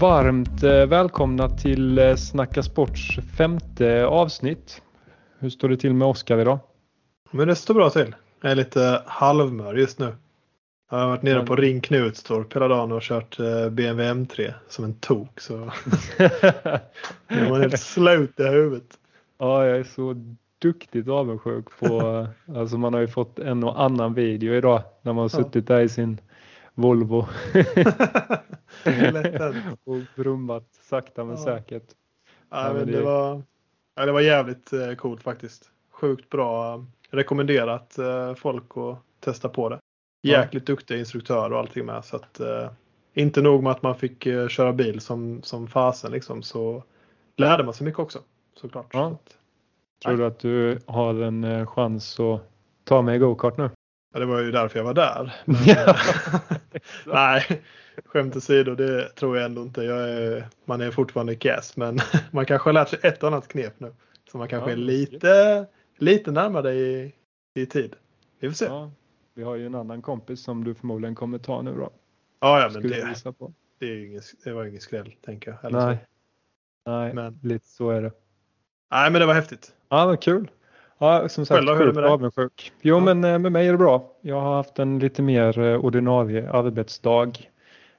Varmt eh, välkomna till eh, Snacka Sports femte avsnitt. Hur står det till med Oskar idag? Men det står bra till. Jag är lite halvmör just nu. Jag har varit nere på Ring Knutstorp hela dagen och kört eh, BMW M3 som en tok. Så jag var helt slut i huvudet. Ja, jag är så duktigt avundsjuk på, alltså man har ju fått en och annan video idag när man har suttit där i sin Volvo. och brummat sakta men ja. säkert. Ja, men det, var, ja, det var jävligt eh, coolt faktiskt. Sjukt bra. Rekommenderat eh, folk att testa på det. Jäkligt ja. duktiga instruktörer och allting med. Så att, eh, inte nog med att man fick köra bil som, som fasen liksom, så lärde man sig mycket också. Såklart. Ja. Så Tror du att du har en chans att ta med go-kart nu? Ja, det var ju därför jag var där. Men, nej, skämt åsido, det tror jag ändå inte. Jag är, man är fortfarande kass, men man kanske har lärt sig ett annat knep nu. Så man kanske ja, är lite, lite närmare i, i tid. Vi får se. Ja, vi har ju en annan kompis som du förmodligen kommer ta nu då. Ja, ja men det, det, är ingen, det var ingen skräll, tänker jag. nej, nej men, lite så är det. Nej, men det var häftigt. Ja, vad kul. Ja, som sagt, sjukt avundsjuk. Jo, ja. men eh, med mig är det bra. Jag har haft en lite mer eh, ordinarie arbetsdag.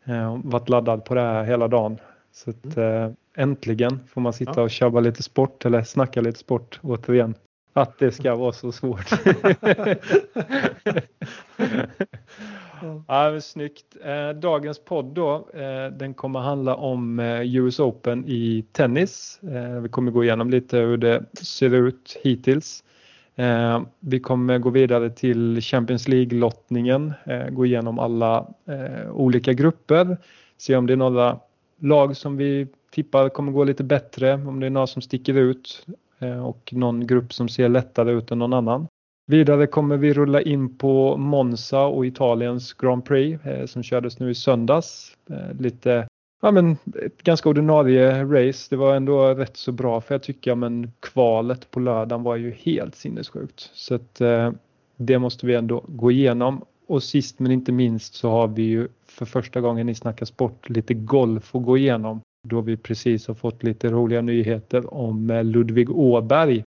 Eh, varit laddad på det här hela dagen. Så att, mm. eh, äntligen får man sitta ja. och köra lite sport eller snacka lite sport återigen. Att det ska vara så svårt. ja, men snyggt. Dagens podd då, den kommer handla om US Open i tennis. Vi kommer gå igenom lite hur det ser ut hittills. Eh, vi kommer gå vidare till Champions League-lottningen, eh, gå igenom alla eh, olika grupper, se om det är några lag som vi tippar kommer gå lite bättre, om det är några som sticker ut eh, och någon grupp som ser lättare ut än någon annan. Vidare kommer vi rulla in på Monza och Italiens Grand Prix eh, som kördes nu i söndags. Eh, lite ja, men ett ganska ordinarie race. Det var ändå rätt så bra för jag tycker men kvalet på lördagen var ju helt sinnessjukt. Så att, eh, det måste vi ändå gå igenom. Och sist men inte minst så har vi ju för första gången i Snacka Sport lite golf att gå igenom. Då vi precis har fått lite roliga nyheter om eh, Ludvig Åberg.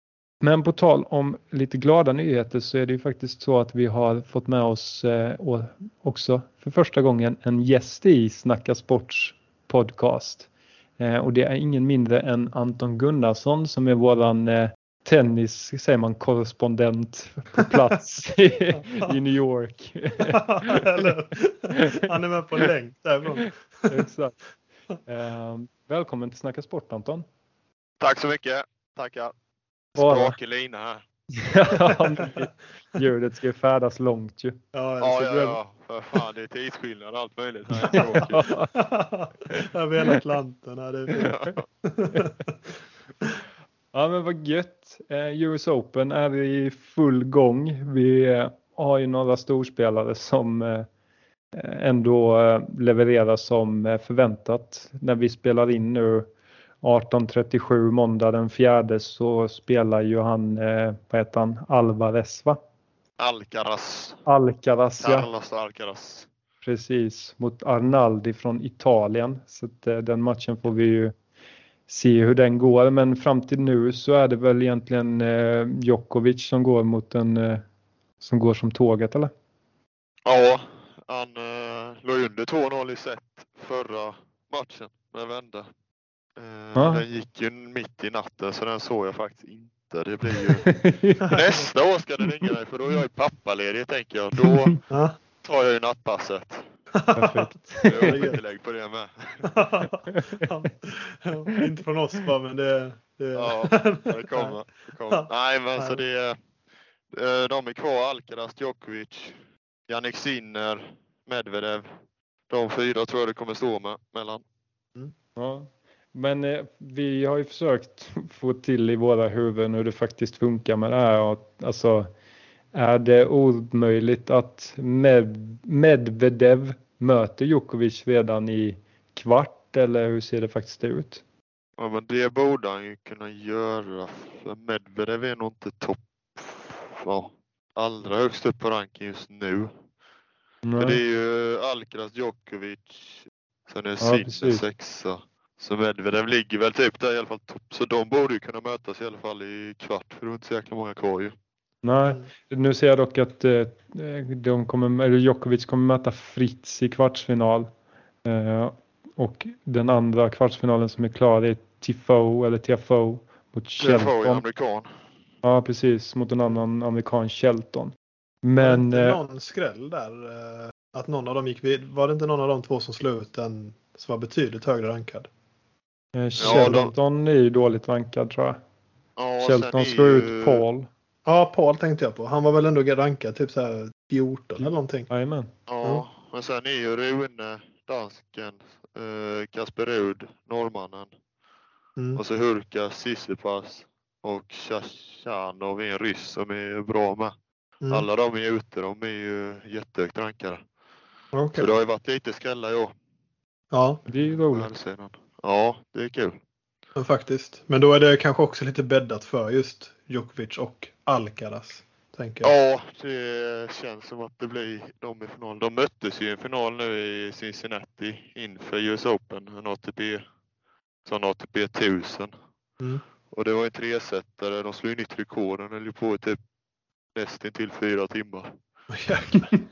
Men på tal om lite glada nyheter så är det ju faktiskt så att vi har fått med oss eh, också för första gången en gäst i Snacka Sports podcast. Eh, och det är ingen mindre än Anton Gunnarsson som är våran eh, tennis, säger man, korrespondent på plats i, i New York. Han är med på länk därifrån. Exakt. Eh, välkommen till Snacka Sport Anton. Tack så mycket. Tackar. Skakig lina här. Ljudet ska ju färdas långt ju. Ja, ja, ja, ja. För fan, det är tidsskillnad och allt möjligt. Över hela Atlanten. Ja, det är ja, men vad gött. Eh, US Open är i full gång. Vi eh, har ju några storspelare som eh, ändå levererar som förväntat. När vi spelar in nu 18.37 måndag den fjärde så spelar ju han, eh, vad heter han, Alvarez va? Alcaraz. Alcaraz ja. Carlos Alcaraz. Precis, mot Arnaldi från Italien. Så att, eh, den matchen får vi ju se hur den går. Men fram till nu så är det väl egentligen eh, Djokovic som går mot en eh, som går som tåget eller? Ja, han eh, låg under 2-0 i set förra matchen men vände. Ja. Den gick ju mitt i natten så den såg jag faktiskt inte. Det blir ju... Nästa år ska den ringa mig för då är jag ju pappaledig tänker jag. Då tar jag ju nattpasset. Perfekt. Jag har tillägg på det med. ja, inte från oss bara men det... det... Ja, det kommer. Det kommer. Nej men så det är... Eh, de är kvar, Alcaraz, Djokovic, Jannik Sinner, Medvedev. De fyra tror jag det kommer stå med mellan. Mm. Ja. Men eh, vi har ju försökt få till i våra huvuden hur det faktiskt funkar med det här. Alltså, är det omöjligt att Med Medvedev möter Djokovic redan i kvart eller hur ser det faktiskt ut? Ja men det borde han ju kunna göra för Medvedev är nog inte topp ja, allra högst upp på ranken just nu. Nej. För det är ju Alcaraz, Djokovic, Sen är Sinner ja, sexa. Så Medvedev ligger väl typ där i alla fall topp. Så de borde ju kunna mötas i alla fall i kvart för det är inte så jäkla många kvar ju. Nej, nu ser jag dock att eh, de kommer, eller Djokovic kommer möta Fritz i kvartsfinal. Eh, och den andra kvartsfinalen som är klar är Tifo eller TFO mot Shelton. TFO är amerikan. Ja, precis. Mot en annan amerikan, Shelton. Men... Var det inte någon skräll där? Eh, att någon av dem gick vid, Var det inte någon av de två som slog ut den som var betydligt högre rankad? Shelton ja, är ju dåligt rankad tror jag. Ja, Shelton slår ju... ut Paul. Ja, Paul tänkte jag på. Han var väl ändå rankad typ så här 14 eller någonting. Jajamän. Ja, mm. men sen är ju Rune, dansken, eh, Kasper Rud, norrmannen. Mm. Och så Hurkas, Sissipas och Shashanov är en ryss som är bra med. Mm. Alla de är ute, de är ju jättehögt rankade. Okay. Så det har ju varit lite skrällar i år. Ja. Det är ju roligt. Ja, det är kul. Men faktiskt. Men då är det kanske också lite bäddat för just Djokovic och Alcaraz. Tänker jag. Ja, det känns som att det blir de i final. De möttes ju i en final nu i Cincinnati inför US Open, en ATP, sån ATP 1000. Mm. Och det var en tresetare. De slog nytt rekord. Den höll på i typ nästan till fyra timmar.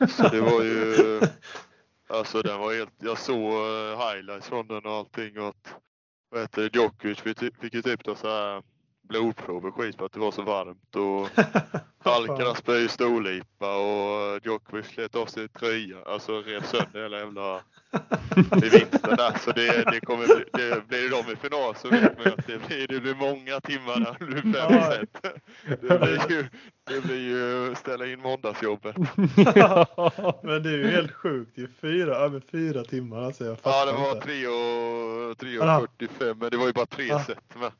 Så det var ju, alltså den var helt, jag såg eh, highlights från den och allting och att, vad heter det, Djokovic fick ju typ då så här blodprov och skit för att det var så varmt och Alcaraz spöade storlipa och Djokovic slet av sig tröja, alltså rev sönder hela jävla i vintern där. Så det, det kommer det blir de i final så vet man att det blir, det blir många timmar där, det blir fem set. Det blir ju, det blir ju ställa in måndagsjobbet. Men det är ju helt sjukt ju. Fyra, över fyra timmar alltså. Jag ja, det var 3 och, 3 och 45 men det var ju bara tre set med.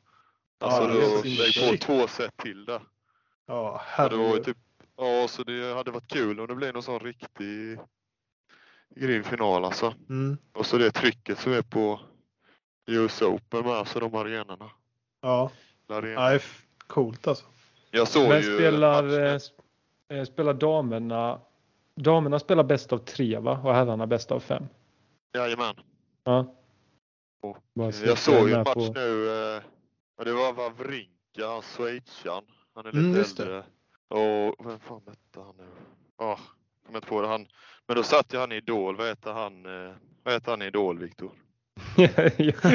Alltså ja, då lägg på två set till där. Ja, herregud. Typ, ja, så det hade varit kul om det blev någon sån riktig grym final alltså. Mm. Och så det trycket som är på US Open med, alltså de arenorna. Ja, ja coolt alltså. Jag såg Men ju spelar, eh, eh, spelar damerna, damerna spelar bäst av tre va? Och herrarna bäst av fem? Jajamän. Ja. Och, jag såg ju en match på... nu eh, Ja, det var Wawrinka, han schweizaren. Han är lite mm, äldre. Och vem fan mötte han nu? Ja, oh, kommer inte på det. Han, men då satt ju han i Idol. Vad heter han, eh, vad heter han i Idol, Viktor?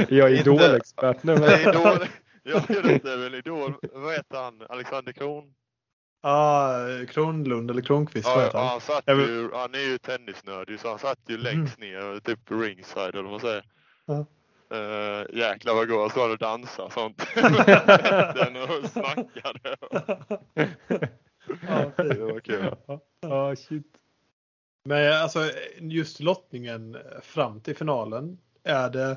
jag är Idol-expert nu. Men... Idol, ja, det är väl Idol. Vad heter han? Alexander Kron? Ja, ah, Kronlund eller Kronqvist. Ja, ja, han, satt ju, han är ju tennisnörd så han satt ju längst mm. ner, typ ringside eller vad man säger. Ja. Uh, jäklar vad han och dansade sånt. Den och snackade. ja, det var kul. Ja, shit. Men alltså just lottningen fram till finalen. Är det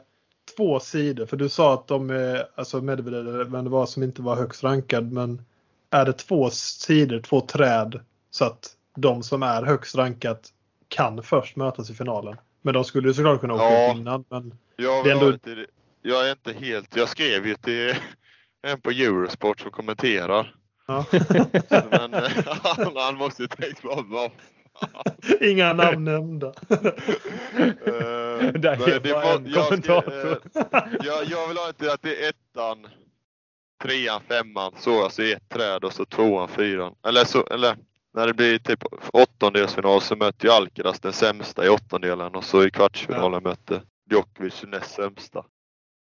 två sidor? För du sa att de är, alltså Medvedev, men det var som inte var högst rankad. Men är det två sidor, två träd så att de som är högst rankat kan först mötas i finalen? Men de skulle såklart kunna åka ja. innan. Men... Jag, det ändå... inte, jag är inte helt, jag skrev ju till en på Eurosport som kommenterar. Ja. Men han, han måste ju tänkt vad, vad Inga namn nämnda. uh, det är det bara en jag, kommentator. Uh, jag, jag vill ha inte att det är ettan, trean, femman, så alltså ett träd och så tvåan, fyran. Eller, så, eller när det blir typ åttondelsfinal så möter ju Alcaraz den sämsta i åttondelen och så i kvartsfinalen ja. möter Djokovic näst sämsta.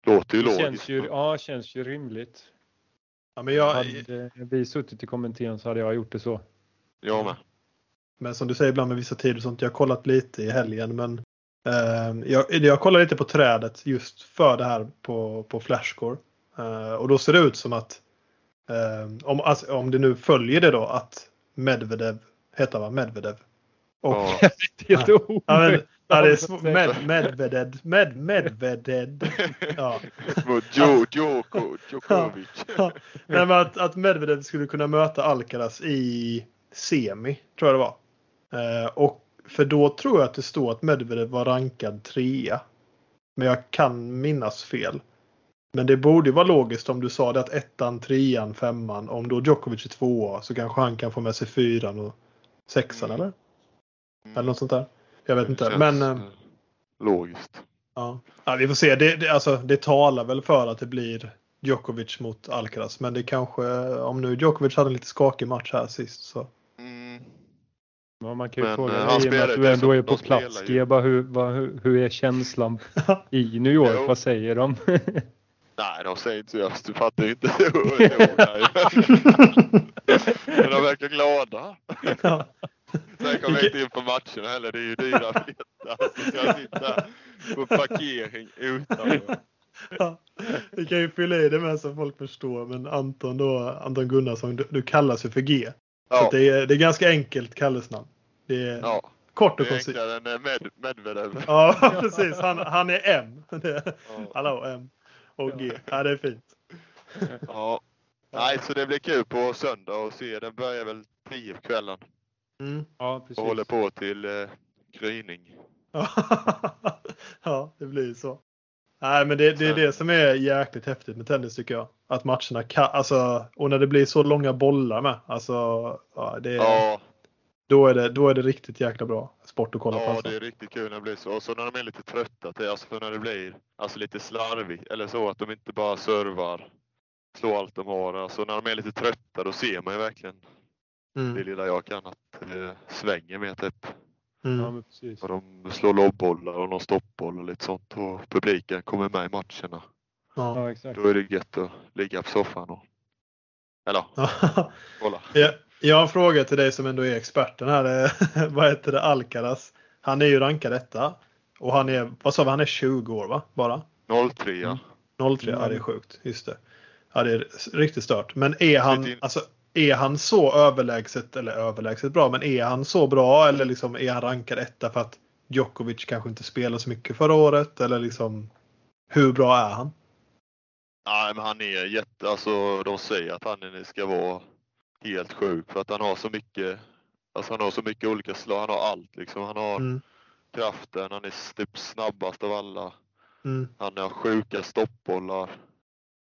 Låter ju det logiskt. Känns ju, ja, känns ju rimligt. Ja, men jag... Hade vi suttit i kommittén så hade jag gjort det så. Jag med. Men som du säger ibland med vissa tider och sånt. Jag har kollat lite i helgen men eh, jag, jag kollar lite på trädet just för det här på, på Flashcore. Eh, och då ser det ut som att eh, om, alltså, om det nu följer det då att Medvedev heter va? Medvedev. Och, ja. det är helt ja, Ja, det är med, Medvedev. Med, Medvedev. Ja. Jo, Djoko, Djokovic. Ja. Nej, men att, att Medvedev skulle kunna möta Alcaraz i semi, tror jag det var. Eh, och för då tror jag att det står att Medvedev var rankad trea. Men jag kan minnas fel. Men det borde vara logiskt om du sa det att ettan, trean, femman. Om då Djokovic är tvåa så kanske han kan få med sig fyran och sexan mm. eller? Eller något sånt där. Jag vet inte. Men, eh, logiskt. Ja, Ja. vi får se. Det, det, alltså, det talar väl för att det blir Djokovic mot Alcaraz. Men det kanske, om nu Djokovic hade en lite skakig match här sist så. Mm. Ja, man kan ju men, fråga dig i och med att du ändå är på plats. Geba, hur, hur, hur är känslan i New York? vad säger de? Nej, de säger inte just. Du fattar inte. men de verkar glada. Sen kommer jag inte in på matcherna heller. Det är ju dyra biljetter. Så ska jag sitta på parkering utan. Ja, vi kan ju fylla i det med så folk förstår. Men Anton då, Anton Gunnarsson, du, du kallas ju för G. Ja. Så det är, det är ganska enkelt kallesnamn. Det är ja. kort och koncist. Det är enklare än med, Medvedev. Ja, precis. Han, han är M. Ja. Hallå M och G. Ja, det är fint. Ja. Nej, så det blir kul på söndag och se. Den börjar väl 10 på kvällen. Mm. Ja, precis. Och håller på till eh, gryning. ja, det blir så. Nej, men det, det är det som är jäkligt häftigt med tennis tycker jag. Att matcherna kan, alltså, och när det blir så långa bollar med. Alltså, ja, det, ja. Då, är det, då är det riktigt jäkla bra sport att kolla ja, på. Ja, alltså. det är riktigt kul när det blir så. Och så när de är lite trötta, till, alltså för när det blir alltså lite slarvigt eller så att de inte bara servar, slår allt de har. Alltså när de är lite trötta då ser man ju verkligen mm. det lilla jag kan att det svänger mer typ. Mm. Ja, precis. Och de slår lobbollar och någon stoppboll och lite sånt och publiken kommer med i matcherna. Ja, exakt. Då är det gött att ligga på soffan och eller kolla. Ja, jag har en fråga till dig som ändå är experten här. vad heter det? Alcaraz. Han är ju rankad etta. Och han är, vad sa vi, han är 20 år va? Bara? 03 ja. 03, mm. ja det är sjukt. Just det. Ja det är riktigt stört. Men är han, alltså är han så överlägset, eller överlägset bra, men är han så bra eller liksom är han rankad etta för att Djokovic kanske inte spelade så mycket förra året? Eller liksom, hur bra är han? Nej, men han är jätte, alltså de säger att han ska vara helt sjuk för att han har så mycket, alltså han har så mycket olika slag, han har allt liksom. Han har mm. kraften, han är typ snabbast av alla. Mm. Han har sjuka stoppbollar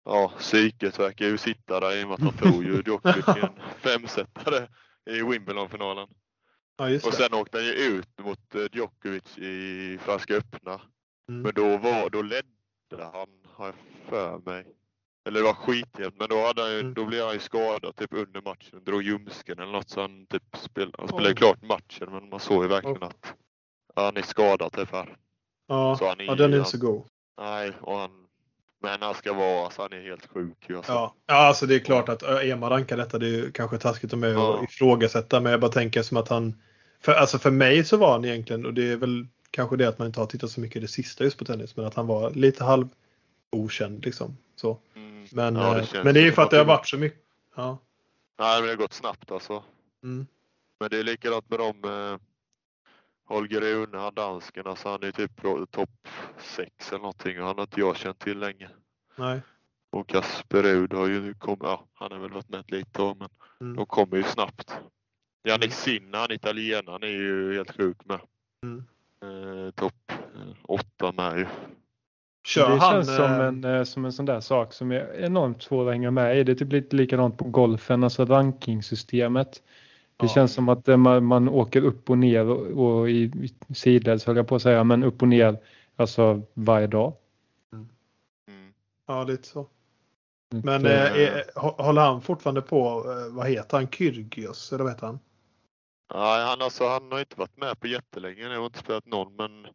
ja, psyket verkar ju sitta där i och med att han tog ju Djokovic i en femsetare i Wimbledon-finalen. Ja, och sen åkte han ju ut mot eh, Djokovic i Franska öppna. Mm. Men då, var, då ledde han, har jag för mig. Eller det var skitjämnt, men då, hade han ju, mm. då blev han ju skadad typ under matchen. Drog ljumsken eller något så han typ spelade, han spelade klart matchen men man såg ju verkligen oh. att han är skadad typ här. Ja, så han är, ja den är inte så god. Nej, och han men han ska vara, alltså han är helt sjuk alltså. Ja. ja, alltså det är klart att Ema rankar detta, det är kanske taskigt av mig ja. att ifrågasätta, men jag bara tänker som att han, för, alltså för mig så var han egentligen, och det är väl kanske det att man inte har tittat så mycket i det sista just på tennis, men att han var lite halv okänd liksom. Så. Mm. Men, ja, det eh, men det är ju för att det har varit så mycket. Ja. Nej, men det har gått snabbt alltså. Mm. Men det är likadant med dem eh, Holger Rune, han dansken, alltså han är typ topp 6 eller någonting och han har inte jag känt till länge. Nej. Och Kasper Rud har ju kommit, ja han har väl varit med lite då men mm. de kommer ju snabbt. Jannik mm. Sinna, han italienaren, är ju helt sjuk med. Mm. Eh, topp 8 med ju. Kör det han, känns som eh, en, eh, som en sån där sak som är enormt svår att hänga med i. Det är typ lite likadant på golfen, alltså rankingsystemet. Det ja. känns som att eh, man, man åker upp och ner och, och i, i sidleds höll jag på att säga, men upp och ner alltså varje dag. Mm. mm. Ja, lite så. Men äh, är, håller han fortfarande på, vad heter han, Kyrgios eller vad heter han? Nej, han, alltså, han har inte varit med på jättelänge nu och inte spelat någon men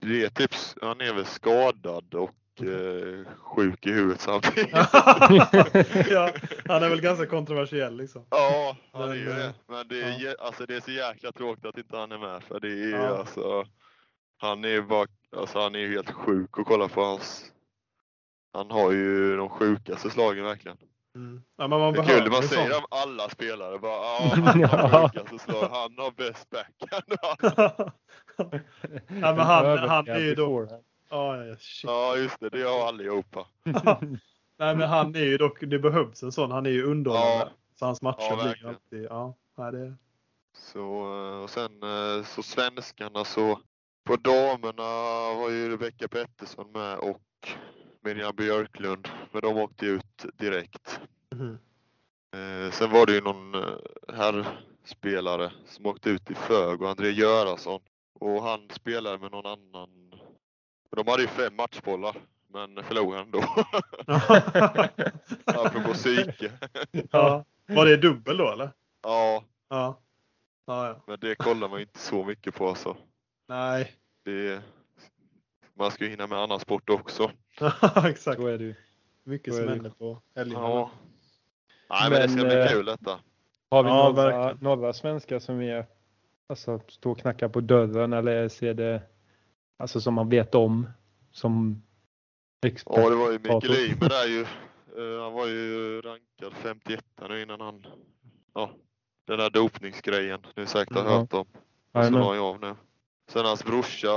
det är typ, han är väl skadad och eh, sjuk i huvudet samtidigt. ja, han är väl ganska kontroversiell liksom. Ja, han är ju det. Men det är, ja. alltså, det är så jäkla tråkigt att inte han är med för det är ja. alltså han är bara, alltså han är helt sjuk att kolla på hans. Han har ju de sjukaste slagen verkligen. Mm. Ja, man det är kul, man säger om alla spelare bara, ja, han har slag, han har bäst backhand. ja, men han, han är ju då, Ja, ja, just det. Det har allihopa. Nej, men han är ju dock, det behövs en sån. Han är ju underhållande. Ja. Så hans matcher ja, blir alltid, ja. Nej, det... Så, eh, och sen eh, så svenskarna så, på damerna var ju Rebecka Pettersson med och Miriam Björklund. Men de åkte ut direkt. Mm. Sen var det ju någon herrspelare som åkte ut i Fög och André Göransson. Och han spelade med någon annan De hade ju fem matchbollar, men förlorade ändå. Apropå psyke. ja. Var det dubbel då eller? Ja. Ja. ja, ja. Men det kollar man inte så mycket på alltså. Nej. Det, man ska ju hinna med annan sport också. Exakt. Så är det ju. Mycket som händer på helgerna. Ja. Nej, men, det ska bli eh, kul detta. Har vi Ja, några, några svenskar som är, alltså, står och knackar på dörren eller ser det alltså, som man vet om som expert? Ja, det var ju Mikael. Ymer där ju. Eh, Han var ju rankad 51 nu innan han, ja, den där dopningsgrejen. Ni säkert har Ja. hört om. Och så la jag av nu. Sen hans brorsa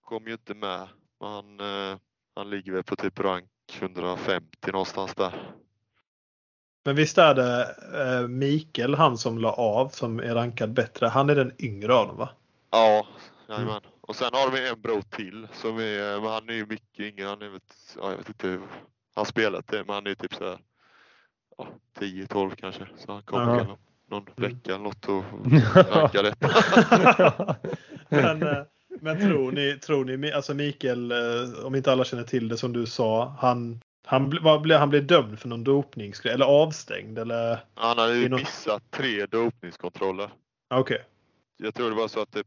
kom ju inte med. Han, eh, han ligger väl på typ rank 150 någonstans där. Men visst är det eh, Mikael, han som la av, som är rankad bättre. Han är den yngre av dem va? Ja, jajamän. Och sen har vi en bror till som är, men han är ju mycket yngre. Han är, vet, ja, jag vet inte hur han spelat det, men han är typ så här, ja, 10-12 kanske. Så han kommer Ja. väl om någon vecka eller något och rankar detta. men, eh, men tror ni, tror ni, alltså Mikael, eh, om inte alla känner till det som du sa, han, han, vad blev- han blev dömd för någon dopningsgrej eller avstängd eller? Han hade Det ju något- missat tre dopningskontroller. Okej. Jag tror det var så att typ,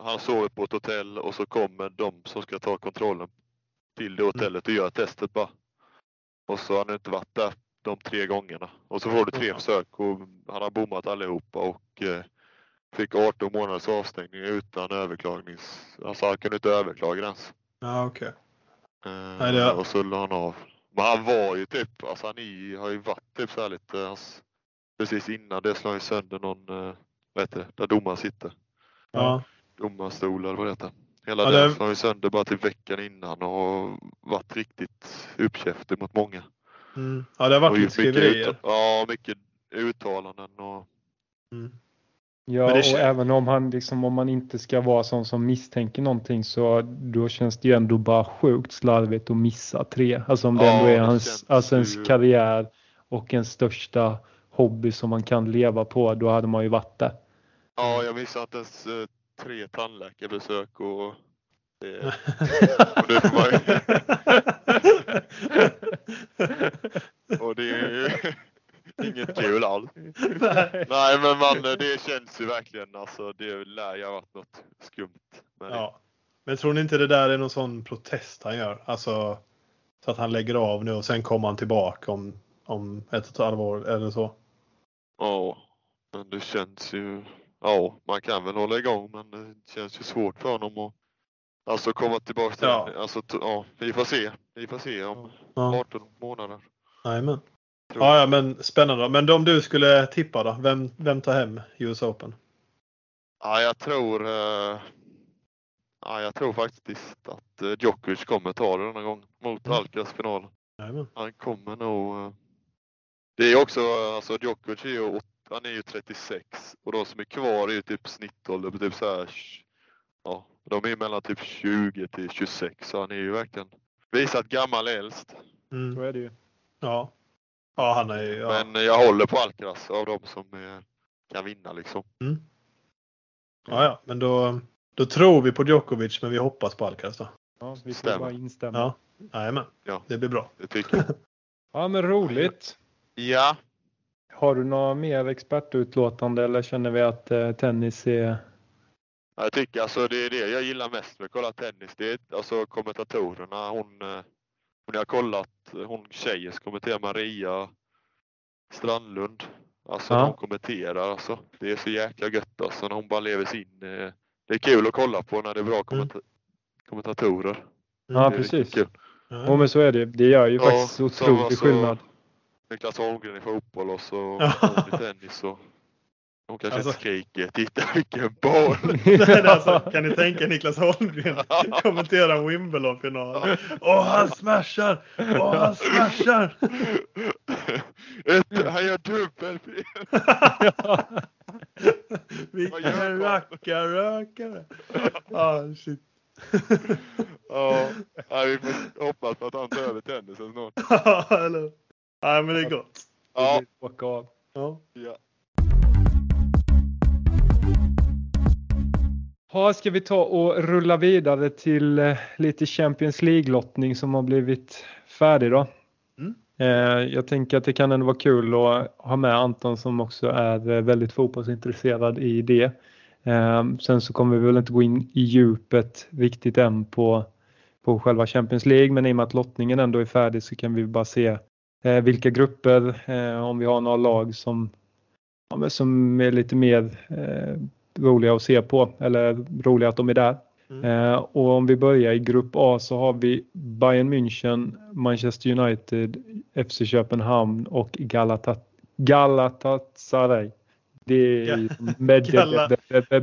han sover på ett hotell och så kommer de som ska ta kontrollen till det hotellet och gör testet bara. Och så har han inte varit där de tre gångerna. Och så får du tre försök och han har bommat allihopa och eh, fick 18 månaders avstängning utan överklagnings... Alltså han kunde inte överklaga ens. Ja, okej. Eh, Nej, det- Och så la han av. Men han var ju typ, alltså han är, har ju varit typ så lite, hans, precis innan det slog han ju sönder någon, eh, vad heter det, där domaren sitter. Ja. Domarstol eller vad det heter. Hela Ja, det slog han ju sönder bara typ veckan innan och varit riktigt uppkäftig mot många. Mm. ja, det har varit och lite mycket skriverier. Ja, mycket uttalanden och Mm. Ja, det och även om han liksom, om man inte ska vara sån som misstänker någonting så då känns det ju ändå bara sjukt slarvigt att missa tre. Alltså om det Ja, ändå är det hans, alltså ens karriär och ens största hobby som man kan leva på, då hade man ju varit där. ja, jag missade inte ens eh, tre tandläkarbesök och det, och det och det är ju inget kul alls. Nej. Nej men man, det känns ju verkligen alltså det lär ju ha varit något skumt. med. Ja. Men tror ni inte det där är någon sån protest han gör? Alltså så att han lägger av nu och sen kommer han tillbaka om, om ett och ett halvår eller så. Ja, men det känns ju... Ja, man kan väl hålla igång men det känns ju svårt för honom att alltså komma tillbaka till Ja. Alltså, ja, vi får se. Vi får se om Ja. 18 månader. Jajamän. Ja, ja, men spännande. Men om du skulle tippa då? Vem, vem tar hem US Open? Ja, jag tror... Eh, ja, jag tror faktiskt att eh, Djokovic kommer ta det denna gång mot Mm. Alcaraz finalen. Jajamän. Han kommer nog... eh, Det är också, alltså Djokovic är ju, han är ju 36 och de som är kvar är ju typ snittålder på typ så här, ja, de är mellan typ 20 till 26 så han är ju verkligen visat gammal äldst. Så Mm. är det ju. Ja. Ja, han är ju... Ja. Men jag håller på Alcaraz av de som eh, kan vinna liksom. Mm. ja, ja, men då, då tror vi på Djokovic men vi hoppas på Alcaraz då. Ja, vi får Stämmer. bara instämma. Ja. Jajamän. Ja. Det blir bra. Det tycker jag. Ja, men roligt. ja, Har du några mer expertutlåtande eller känner vi att eh, tennis är... jag tycker alltså det är det jag gillar mest med att kolla tennis. Det är alltså kommentatorerna. Hon, eh, hon jag har kollat, hon tjejen som kommenterar Maria Strandlund. Alltså Ja. när hon kommenterar alltså. Det är så jäkla gött alltså när hon bara lever sin. eh, Det är kul att kolla på när det är bra kommenta- kommentatorer. Ja, precis. kul. Ja. Ja, men så är det. Det gör ju Ja, faktiskt otrolig alltså- skillnad. Niklas Holmgren i fotboll och så i tennis. Och hon kanske Alltså- skriker “Titta vilken boll!” Nej, det alltså, kan ni tänka Niklas Holmgren kommentera Wimbledon-finalen? Åh, han smashar! Åh, han smashar! Ett, han gör dubbelfel! Vilken rackarrökare! Ah, shit. Ja, vi får hoppas att han tar över tennisen snart. Ja, eller Nej, men det är gott. Ja, Åka av. Ja. ja. Ja, ska vi ta och rulla vidare till eh, lite Champions League-lottning som har blivit färdig då? Mm. Eh, jag tänker att det kan ändå vara kul att ha med Anton som också är eh, väldigt fotbollsintresserad i det. Sen så kommer vi väl inte gå in i djupet riktigt än på, på själva Champions League men i och med att lottningen ändå är färdig så kan vi bara se vilka grupper, om vi har några lag som, som är lite mer roliga att se på eller roliga att de är där. Mm. Eh, och om vi börjar i grupp A så har vi Bayern München, Manchester United, FC Köpenhamn och Galata, Galatasaray. Det är med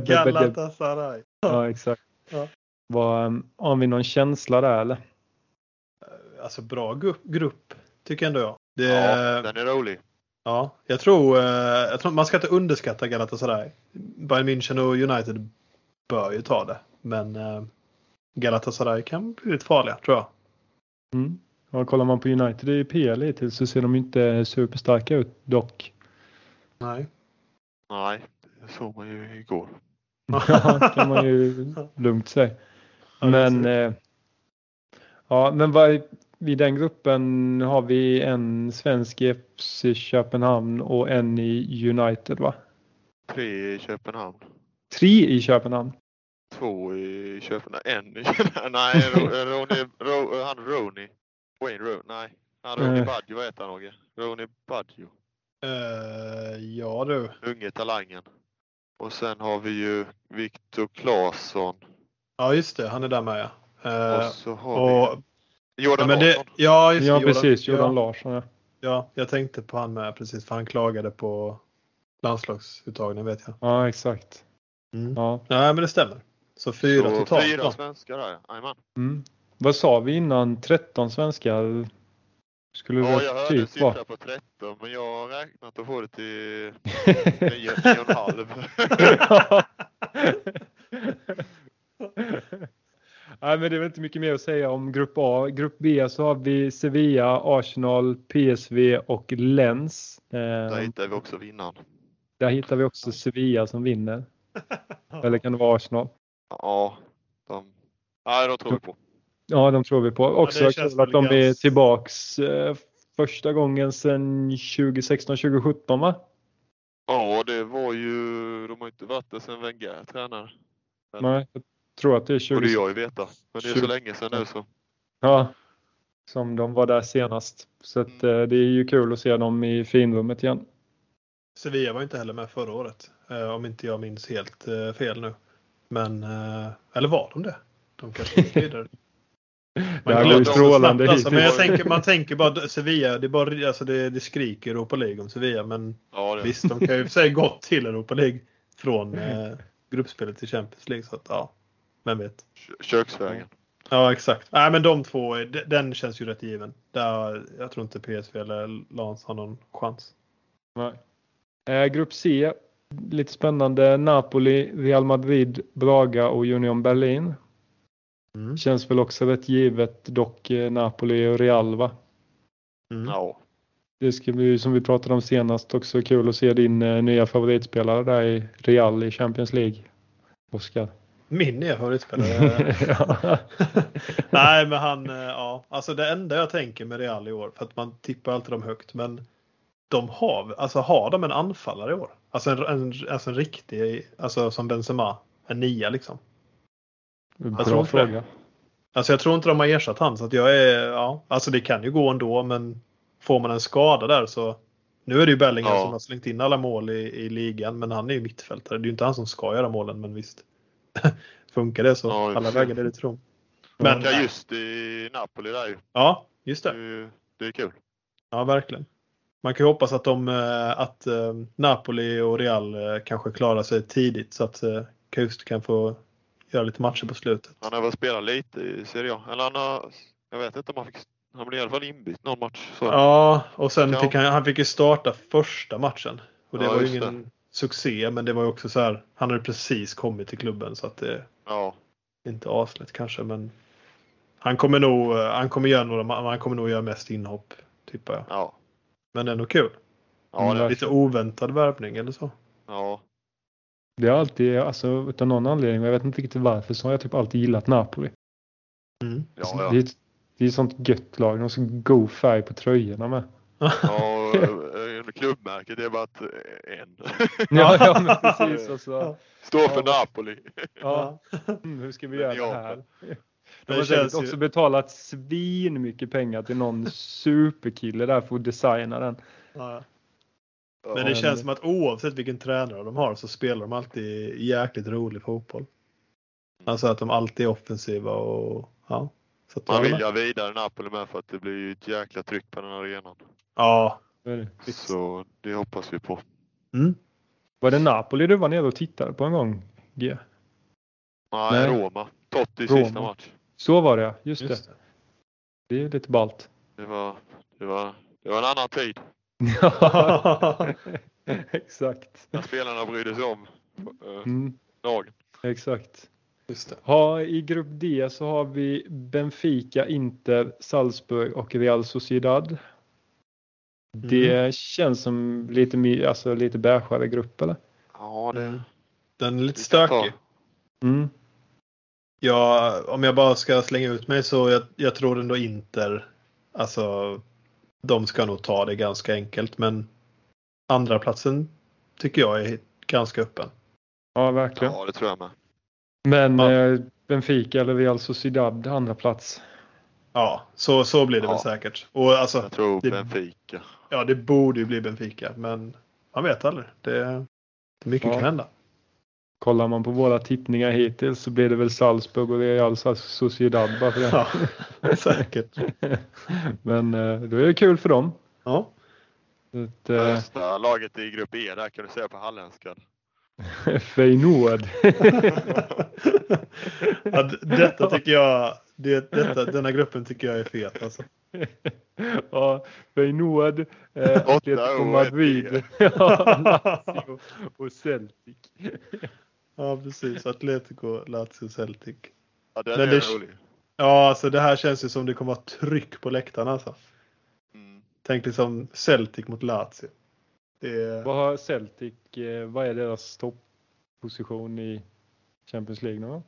Galatasaray. Ja, exakt. Ja. Var, har vi någon känsla där eller? Alltså bra grupp tycker ändå jag. Det, ja, den är rolig. Ja, jag tror, eh, jag tror man ska inte underskatta Galatasaray. Bayern München och United bör ju ta det. Men eh, Galatasaray kan bli lite farliga tror jag. Mm. Ja, kollar man på United i PL hittills så ser de inte superstarka ut dock. Nej. Nej, det såg man ju igår. ja, kan man ju lugnt säga. Men, eh, ja, men vad, i den gruppen har vi en svensk i FC Köpenhamn och en i United va? Tre i Köpenhamn. Tre i Köpenhamn? Två i Köpenhamn. En i Köpenhamn. Nej, Ronny, Ro, han Roni. Wayne Ro, nej. Han Roni uh. Baggio, vad heter han Åge? Roni Baggio. Uh, ja du. Unge talangen. Och sen har vi ju Viktor Claesson. Ja just det, han är där med ja. Uh, och så har och vi Jordan ja, Larsson. Ja, just ja Jordan, precis. Jordan ja. Larsson. Ja. ja, jag tänkte på han med precis för han klagade på landslagsuttagningen vet jag. Ja, exakt. Mm. Ja. Nej, men det stämmer. Så fyra så totalt. Fyra svenskar där, jajamän. Mm. Vad sa vi innan? 13 svenskar? Skulle ja, jag hörde typ siffra på 13 men jag har räknat och få det till 9,5. Nej, men det är väl inte mycket mer att säga om Grupp A. Grupp B så har vi Sevilla, Arsenal, PSV och Lens. Där eh, hittar vi också vinnaren. Där hittar vi också Sevilla som vinner. Eller kan det vara Arsenal? Ja, de, nej, de tror vi på. Ja, de tror vi på. Också ja, kul att de är tillbaks eh, första gången sedan 2016-2017 va? Ja, det var ju, de har inte varit där sedan Wenger tränade. Nej, jag tror att det är 20... Borde jag ju veta, men det är 20... så länge sedan nu så. Ja, som de var där senast. Så att, mm. Eh, det är ju kul att se dem i finrummet igen. Sevilla var inte heller med förra året, eh, om inte jag minns helt eh, fel nu. Men, eller var de det? De kanske gick vidare. Man det ju strålande alltså, men jag tänker, Man tänker bara Sevilla, det, är bara, alltså det, det skriker Europa League om Sevilla. Men ja, visst, de kan ju säga gott till Europa League från eh, gruppspelet till Champions League. Så att, ja. Vem vet? Köksvägen. Ja exakt. Nej men de två, den känns ju rätt given. Där, jag tror inte PSV eller Lans har någon chans. Nej. Eh, grupp C, lite spännande. Napoli, Real Madrid, Braga och Union Berlin. Mm. Känns väl också rätt givet dock eh, Napoli och Real va? Mm. Ja. Det ska bli som vi pratade om senast också kul att se din eh, nya favoritspelare där i Real i Champions League. Oskar. Min nya favoritspelare? Nej, men han, eh, ja, alltså det enda jag tänker med Real i år, för att man tippar alltid dem högt, men de har, alltså har de en anfallare i år? Alltså en, en, alltså en riktig, alltså som Benzema, en nia liksom. Bra jag fråga. Det. Alltså jag tror inte de har ersatt han, så att jag är, ja, alltså det kan ju gå ändå, men får man en skada där så nu är det ju Bellingham ja. som har slängt in alla mål i, i ligan, men han är ju mittfältare. Det är ju inte han som ska göra målen, men visst. Funkar det så ja, alla vägar tro. Men ja, just i Napoli där ju. Ja, just det. Det, det är kul. Ja, verkligen. Man kan ju hoppas att, de, eh, att eh, Napoli och Real eh, kanske klarar sig tidigt så att Kust kan få göra lite matcher på slutet. Han har väl spelat lite i Serie A. Eller han har, jag vet inte om han fick, han blev i alla fall inbytt någon match. Så. Ja, och sen fick han, han fick ju starta första matchen. Och det ja, var ju ingen. Succé, men det var ju också så här, han hade precis kommit till klubben så att det ja. inte aslätt kanske, men han kommer nog, han kommer göra några, han kommer nog göra mest inhopp, tippar jag. Ja. Men ändå kul. Ja, lite oväntad värvning eller så. Ja. Det är alltid, alltså utav någon anledning, jag vet inte riktigt varför, så har jag typ alltid gillat Napoli. Mm. Ja, ja. Det, är, det är ett sånt gött lag, de har så god färg på tröjorna med. Ja, eh, klubbmärket är bara ett, eh, en. ja, ja men precis. Alltså. Står för Napoli. Ja. Mm, hur ska vi göra det här? De har säkert också ju... betalat svin mycket pengar till någon superkille där för att designa den. Ja. Men det känns som att oavsett vilken tränare de har så spelar de alltid jäkligt rolig fotboll. Alltså att de alltid är offensiva och ja. Så Man vill ju vidare Napoli med för att det blir ju ett jäkla tryck på den arenan. Ja. Så det hoppas vi på. Mm. Var det Napoli du var nere och tittade på en gång? G? Nej, Nej. Roma. Totti Roma. sista match. Så var det just, just det. det. Det är lite ballt. Det var, det var, det var en annan tid. Ja, exakt. När spelarna brydde sig om äh, mm. lagen. Exakt. Just det. Ha, I grupp D så har vi Benfica, Inter, Salzburg och Real Sociedad. Mm. Det känns som lite, alltså, lite beigare grupp eller? Ja, det... Den är lite stökig. Mm. Ja, om jag bara ska slänga ut mig så jag, jag tror ändå Inter, alltså de ska nog ta det ganska enkelt men andra platsen tycker jag är ganska öppen. Ja, verkligen. Ja, det tror jag med. Men ja. eh, Benfica eller Real Sociedad andra plats? Ja, så, så blir det ja. väl säkert. Och alltså, jag tror det, Benfica. Ja, det borde ju bli Benfica, men man vet aldrig. Det, det mycket ja. kan hända. Kollar man på våra tippningar hittills så blir det väl Salzburg och Real Sociedad bara för det. Ja, säkert. Men eh, då är det kul för dem. Ja. Ett, Bästa laget i grupp E där kan du säga på halländska. Feyenoord. ja, detta tycker jag, det, detta, denna gruppen tycker jag är fet alltså. Ja, Feyenoord, eh, Atletico Madrid, och Celtic. Ja precis, Atletico, Lazio, Celtic. Ja, den är det, rolig. Ja, alltså det här känns ju som det kommer att vara tryck på läktarna alltså. Mm. Tänk liksom Celtic mot Lazio. Det... Vad har Celtic, eh, vad är deras toppposition i Champions League nu?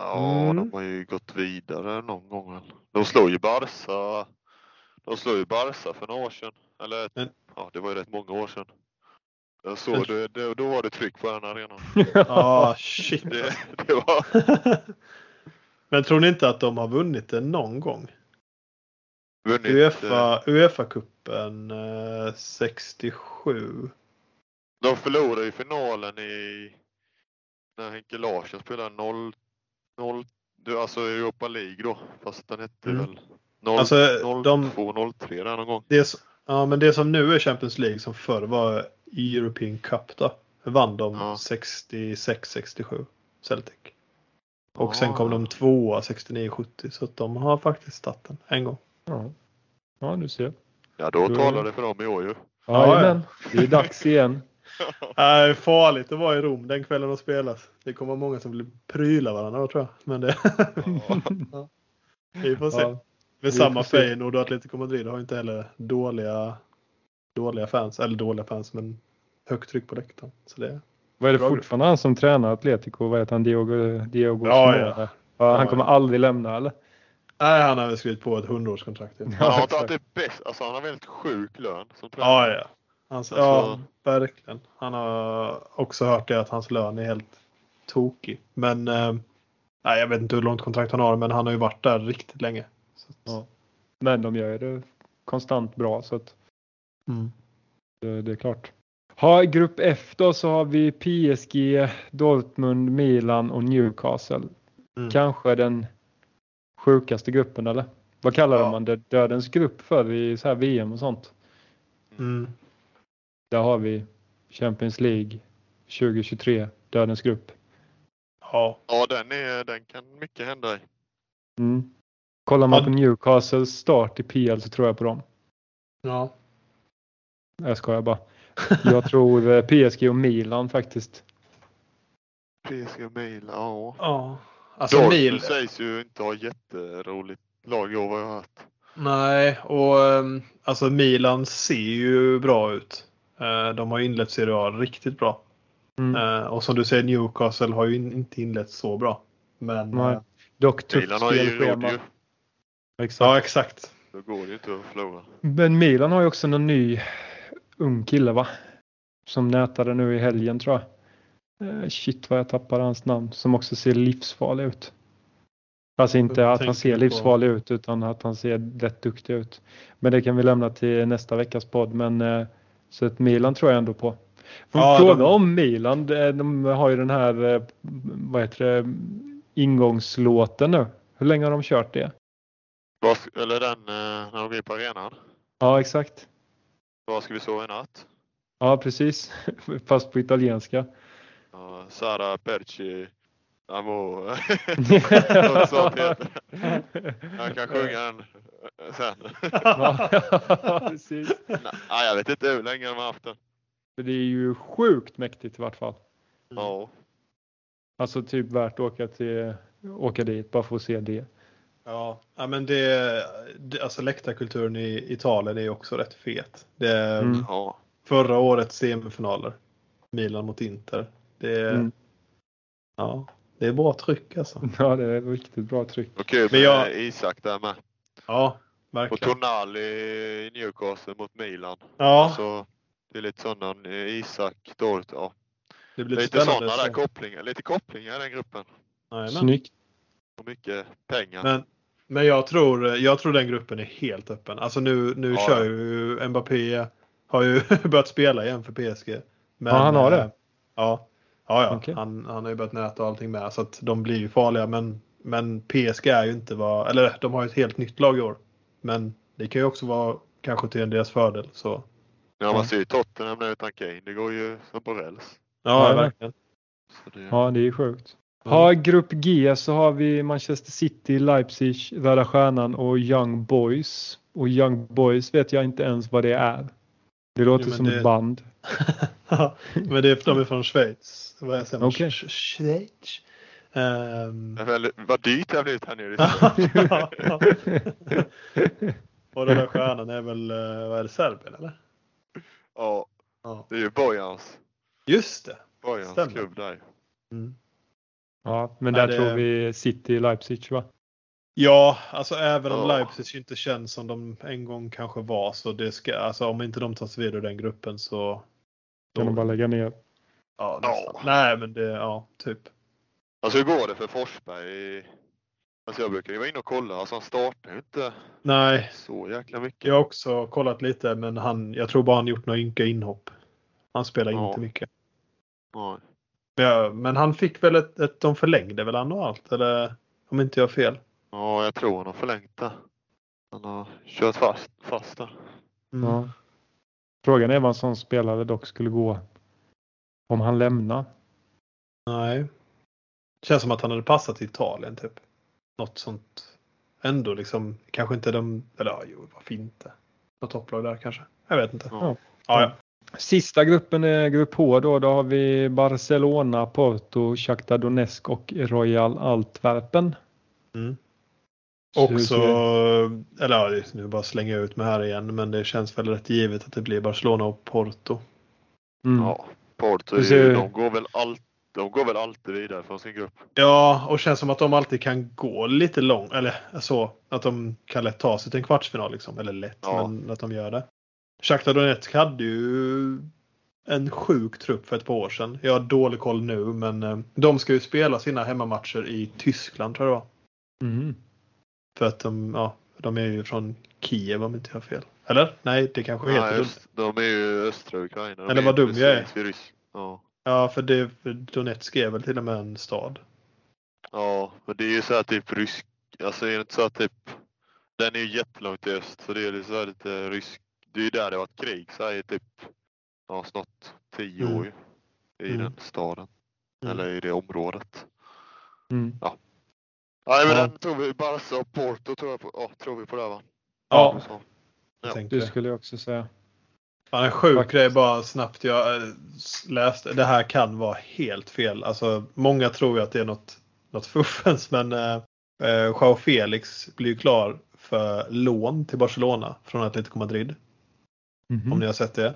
Ja, mm. de har ju gått vidare någon gång. De slår ju Barca. De slår ju Barca för några år sedan. Eller Men... ja, det var ju rätt många år sedan. Jag såg det, det, då var det tryck på den arenan. Ja, ah, shit. Det, det var... Men tror ni inte att de har vunnit det någon gång? Vunnit, Uefa, eh... Uefa-cupen eh, 67. De förlorade ju finalen i när Henke Larsson spelade 0, 0 alltså Europa League då. Fast den hette mm. väl 0, alltså, 02, 03 där någon gång. Det, ja, men det som nu är Champions League som förr var European Cup då. Vann de ja. 66-67 Celtic. Och sen kom de tvåa 69-70 så att de har faktiskt tagit den en gång. Ja, ja du ser. Ja då talar det för dem i år ju. Ja, ja. det är dags igen. Är farligt att vara i Rom den kvällen och spelas. Det kommer många som vill pryla varandra då tror jag. Men det... ja. Vi får se. Ja. Med samma Feyenoord och Atletico Madrid har inte heller dåliga, dåliga fans. Eller dåliga fans men högt tryck på läktaren. Så det vad är det fortfarande han som tränar Atletico? Vad heter han? Diogo, Diogo ja, ja. ja. Han kommer aldrig lämna eller? Nej, han har väl skrivit på ett hundraårskontrakt. Ja, han har tagit bäst. Alltså han har väldigt sjuk lön som tränare. Ja, ja. Alltså, alltså... Ja, verkligen. Han har också hört det att hans lön är helt tokig. Men eh, nej, jag vet inte hur långt kontrakt han har, men han har ju varit där riktigt länge. Att... Ja. Men de gör det konstant bra så att mm. det, det, är klart. Ha, grupp F då så har vi PSG, Dortmund, Milan och Newcastle. Mm. Kanske den sjukaste gruppen eller? Vad kallar ja. man det? Dödens grupp för i så här VM och sånt? Mm. Där har vi Champions League 2023, Dödens grupp. Ja, ja den, är, den kan mycket hända i. Mm. Kollar man ja. på Newcastles start i PL så tror jag på dem. Ja. Jag skojar bara. Jag tror eh, PSG och Milan faktiskt. PSG och Milan, ja. Ja. Alltså Dortmund Mil... sägs ju inte ha jätteroligt lag i år vad jag har hört. Nej, och ehm, alltså Milan ser ju bra ut. Eh, de har inlett Serie A riktigt bra. Mm. och som du säger, Newcastle har ju inte inlett så bra. Men Nej. dock tufft Milan har ju spelschema. Exakt. Ja, exakt. Då går det ju inte att förlora. Men Milan har ju också någon ny ung kille va? Som nätade nu i helgen tror jag. Eh, shit vad jag tappar hans namn. Som också ser livsfarlig ut. Alltså inte att han ser livsfarlig ut utan att han ser rätt duktig ut. Men det kan vi lämna till nästa veckas podd. Men eh, så ett Milan tror jag ändå på. ja, fråga de... om Milan. De har ju den här eh, vad heter det, ingångslåten nu. Hur länge har de kört det? Eller den när de går på arenan? Ja exakt. Var ska vi sova i natt? Ja precis. Fast på italienska. Ja, Sara Perci Amo. Han kan sjunga den eh, sen. ja, precis. Nej, jag vet inte hur länge de har haft den. Det är ju sjukt mäktigt i vart fall. Ja. Alltså typ värt att åka, till, åka dit bara för att se det. Ja, ja men det, det alltså läktarkulturen i Italien är också rätt fet. Det, mm. Förra årets semifinaler, Milan mot Inter. Det, mm. ja, det är bra tryck alltså. Ja, det är riktigt bra tryck. Och kul med jag... Isak där med. Ja, verkligen. Och Tonali i Newcastle mot Milan. Ja. Så det är lite sådana, Isak, Dort, ja. Det blir lite sådana där så. kopplingar, lite kopplingar i den gruppen. Jajamän. Snyggt. Och mycket pengar. Men, men jag tror, jag tror den gruppen är helt öppen. Alltså nu, nu ja. kör ju Mbappé, har ju börjat spela igen för PSG. Men, ja, han har det? Eh, ja. Ja, ja. Okay. Han, han har ju börjat näta och allting med så att de blir ju farliga. Men, men PSG är ju inte vad, eller de har ju ett helt nytt lag i år. Men det kan ju också vara kanske till deras fördel. Så. Ja, man ser ju Tottenham nu utan Kane. Det går ju som på räls. Ja, ja, verkligen. Det... Ja, det är sjukt. Ja, grupp G så har vi Manchester City, Leipzig, Röda Stjärnan och Young Boys. Och Young Boys vet jag inte ens vad det är. Det låter jo, som det... ett band. men det är, de är från Schweiz. Vad jag säger okay. Schweiz. Um... Vad dyrt det har blivit här nere. och den där stjärnan är väl, eh, vad är det, Serbien eller? Ja, det är ju Bojans. Just det. Bojans klubb där. Mm. Ja, men där det... tror vi City Leipzig va? Ja, alltså även om oh. Leipzig inte känns som de en gång kanske var så det ska, alltså om inte de tar sig vidare den gruppen så. Kan de bara lägga ner? Ja, oh. nej men det, ja, typ. Alltså hur går det för Forsberg? Alltså jag brukar ju vara inne och kolla, alltså han startar ju inte nej. så jäkla mycket. Jag har också kollat lite men han, jag tror bara han gjort några ynka inhopp. Han spelar ja. inte mycket. Nej. Ja, men han fick väl ett, ett de förlängde väl han och allt eller om inte jag har fel? Ja, jag tror han har förlängt det. Han har kört fast, fast där. Mm. Ja. Frågan är vad en sån spelare dock skulle gå om han lämnar. Nej. Känns som att han hade passat till Italien typ. Något sånt. Ändå liksom, kanske inte de, eller ja, jo varför inte? Något topplag där kanske. Jag vet inte. Ja. Ja, ja. Sista gruppen är grupp H då. Då har vi Barcelona, Porto, Shakhtar Donetsk och Royal Antwerpen. Mm. Också, eller ja, nu bara slänga ut mig här igen, men det känns väl rätt givet att det blir Barcelona och Porto. Mm. Ja, Porto, ser... de, går väl allt, de går väl alltid vidare från sin grupp. Ja, och känns som att de alltid kan gå lite långt, eller så, att de kan lätt ta sig till en kvartsfinal liksom. Eller lätt, ja. men att de gör det. Shakhtar Donetsk hade ju en sjuk trupp för ett par år sedan. Jag har dålig koll nu, men eh, de ska ju spela sina hemmamatcher i Tyskland tror jag det var. Mm. För att de, ja, de är ju från Kiev om inte jag har fel. Eller? Nej, det kanske heter Nej, öst, De är ju östra Ukraina. De Eller vad dum jag är. Ja. ja, för, det, Donetsk är väl till och med en stad. Ja, men det är ju så här typ rysk, alltså är det inte så att typ, den är ju jättelångt i öst så det är så här lite rysk, det är ju där det har varit krig så här i typ, ja snart tio mm. år i mm. den staden. Mm. Eller i det området. Mm. Ja, Nej, men ja. den tror vi Barca och Porto tror, jag på, ja, tror vi på det va? Ja, ja. det skulle jag också säga. Ja, en sjuk grej bara snabbt jag äh, läste. Det här kan vara helt fel. Alltså, många tror ju att det är något, något fuffens men äh, Joao Felix blir klar för lån till Barcelona från Atletico Madrid. Mm -hmm. Om ni har sett det.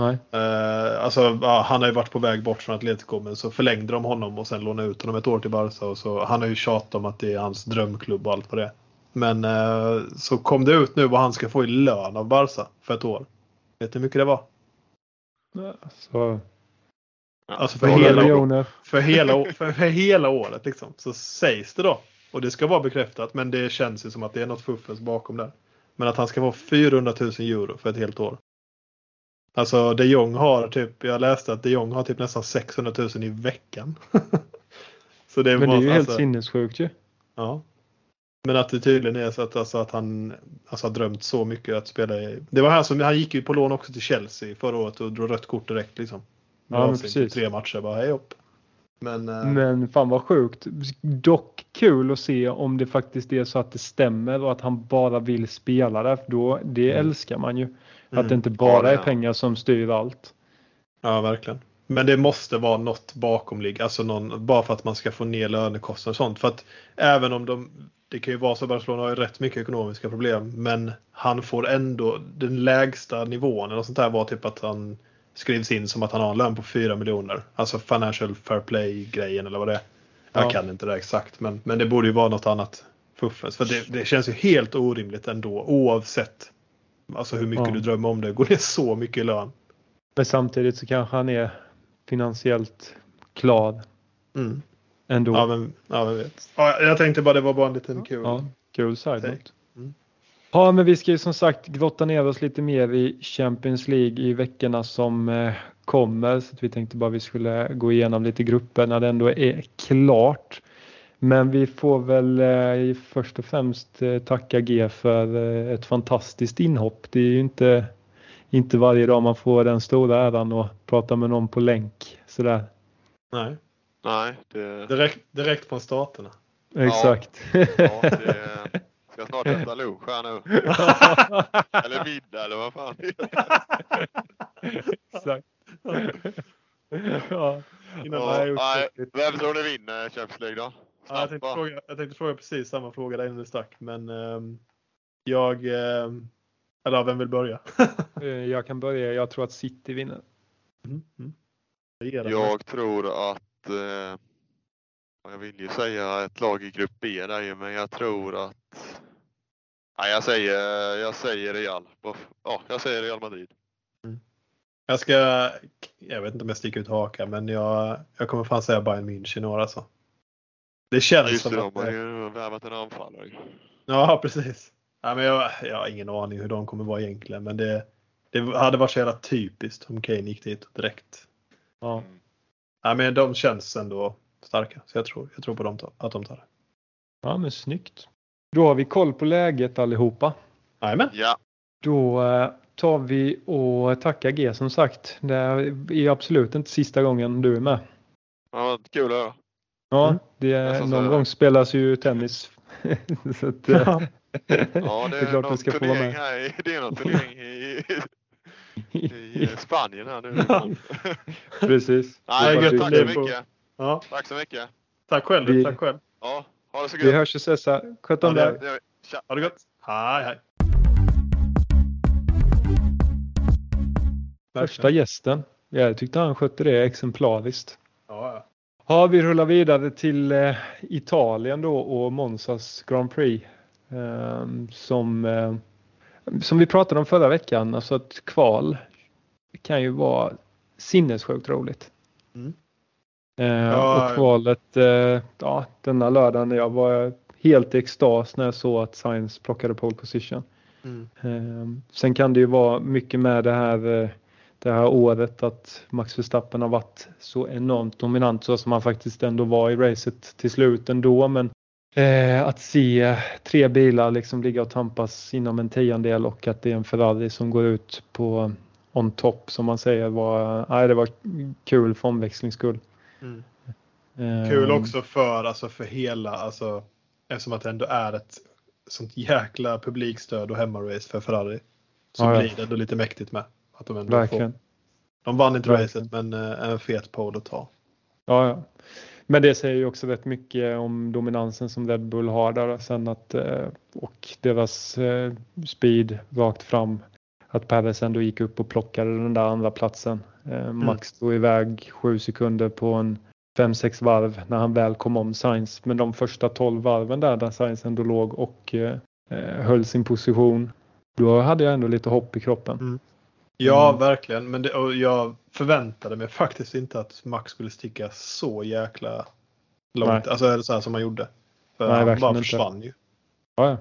Nej. Uh, alltså, ja, han har ju varit på väg bort från Atletico men så förlängde de honom och sen lånade ut honom ett år till Barca. Och så, han har ju tjatat om att det är hans drömklubb och allt vad det är. Men uh, så kom det ut nu vad han ska få i lön av Barca för ett år. Vet du hur mycket det var? Så... Alltså för hela, för, hela, för, för hela året liksom. Så sägs det då. Och det ska vara bekräftat men det känns ju som att det är något fuffens bakom där. Men att han ska få 400 000 euro för ett helt år. Alltså de Jong har typ, jag läste att de Jong har typ nästan 600 000 i veckan. så det är Men det är ju alltså, helt sinnessjukt ju. Ja. Men att det tydligen är så att, alltså, att han alltså, har drömt så mycket att spela i. Det var han som, han gick ju på lån också till Chelsea förra året och drog rött kort direkt liksom. Ja, men precis. Tre matcher bara hej upp. Men, eh, men fan vad sjukt. Dock kul att se om det faktiskt är så att det stämmer och att han bara vill spela där. För då, det mm. älskar man ju. Mm. Att det inte bara är pengar som styr allt. Ja, verkligen. Men det måste vara något bakomliggande, alltså någon, bara för att man ska få ner lönekostnader och sånt. För att även om de, det kan ju vara så att Barcelona har ju rätt mycket ekonomiska problem, men han får ändå den lägsta nivån eller sånt där var typ att han skrivs in som att han har en lön på 4 miljoner. Alltså financial fair play grejen eller vad det är. Jag ja. kan inte det exakt men, men det borde ju vara något annat fuffens. För det, det känns ju helt orimligt ändå oavsett alltså hur mycket ja. du drömmer om det. Går det så mycket i lön? Men samtidigt så kanske han är finansiellt klar. Mm. Ändå. Ja, men, ja, men vet. Ja, jag tänkte bara det var bara en liten kul. Ja, kul side mm. Ja, men vi ska ju som sagt grotta ner oss lite mer i Champions League i veckorna som eh, kommer. Så vi tänkte bara vi skulle gå igenom lite grupper när det ändå är klart. Men vi får väl eh, först och främst eh, tacka G för eh, ett fantastiskt inhopp. Det är ju inte, inte varje dag man får den stora äran att prata med någon på länk sådär. Nej. Nej. Det... Direkt, direkt från staterna. Exakt. Ja, ja det ska snart äta lunch här nu. eller middag eller vad fan. Exakt. ja. Innan ja, nej, vem tror ni vinner Champions League då? Ja, jag, tänkte fråga, jag tänkte fråga precis samma fråga där innan du stack. Men um, jag... Um, eller vem vill börja? Eh, jag kan börja. Jag tror att City vinner. Mm, mm. Jag tror att... Eh, jag vill ju säga ett lag i grupp B där ju, men jag tror att... Nej, jag säger, jag säger Real. Ja, jag säger Real Madrid. Mm. Jag ska... Jag vet inte om jag sticker ut hakan, men jag, jag kommer fan säga Bayern München i år alltså. Det känns Just som det, att... de har ju värvat en anfallare. Ja, precis. Ja, men jag, jag har ingen aning hur de kommer vara egentligen, men det, det hade varit så jävla typiskt om Kane gick dit direkt. Ja. Mm. Ja, men de känns ändå starka, så jag tror, jag tror på dem, att de tar det. Ja, men snyggt. Då har vi koll på läget allihopa. Jajamän. Ja. Då eh, tar vi och tackar G som sagt. Det är absolut inte sista gången du är med. Ja, kul att höra. Ja, mm. det är, någon gång spelas ju tennis. så att, ja. ja, det är, klart någon ska få vara med. Här, det är någon turnering i, i Spanien här nu. Precis. Nej, tack så mycket. Ja. Tack så mycket. Tack själv. Vi, tack själv. Ja, ha det så gött. Vi hörs i Sessa. Sköt om dig. Ha det gott. Hej, hej. Första gästen. Jag tyckte han skötte det exemplariskt. Ja, ja. Ja, vi rullar vidare till eh, Italien då och Monzas Grand Prix. Eh, som, eh, som vi pratade om förra veckan, alltså ett kval kan ju vara sinnessjukt roligt. Mm. Eh, ja, och kvalet, eh, ja denna lördagen, jag var helt i extas när jag såg att Science plockade pole position. Mm. Eh, sen kan det ju vara mycket med det här det här året att Max Verstappen har varit så enormt dominant så som han faktiskt ändå var i racet till slut ändå. Men eh, att se tre bilar liksom ligga och tampas inom en tiondel och att det är en Ferrari som går ut på on top som man säger var, nej, det var kul för omväxlings skull. Mm. Eh, kul också för, alltså för hela, alltså, eftersom att det ändå är ett sånt jäkla publikstöd och hemmarace för Ferrari. Så ja, blir det ändå lite mäktigt med. Att de ändå Verkligen. Får. De vann inte Verkligen. racet men eh, en fet pole att ta. Ja, ja. Men det säger ju också rätt mycket om dominansen som Red Bull har där sen att, eh, och deras eh, speed rakt fram. att Perez ändå gick upp och plockade den där andra platsen. Eh, Max stod iväg sju sekunder på en 5-6 varv när han väl kom om Sainz. Men de första 12 varven där, där Sainz ändå låg och eh, höll sin position. Då hade jag ändå lite hopp i kroppen. Mm. Ja, mm. verkligen. Men det, jag förväntade mig faktiskt inte att Max skulle sticka så jäkla långt. Nej. Alltså så här som han gjorde. För Nej, han bara försvann inte. ju. Ja, ja.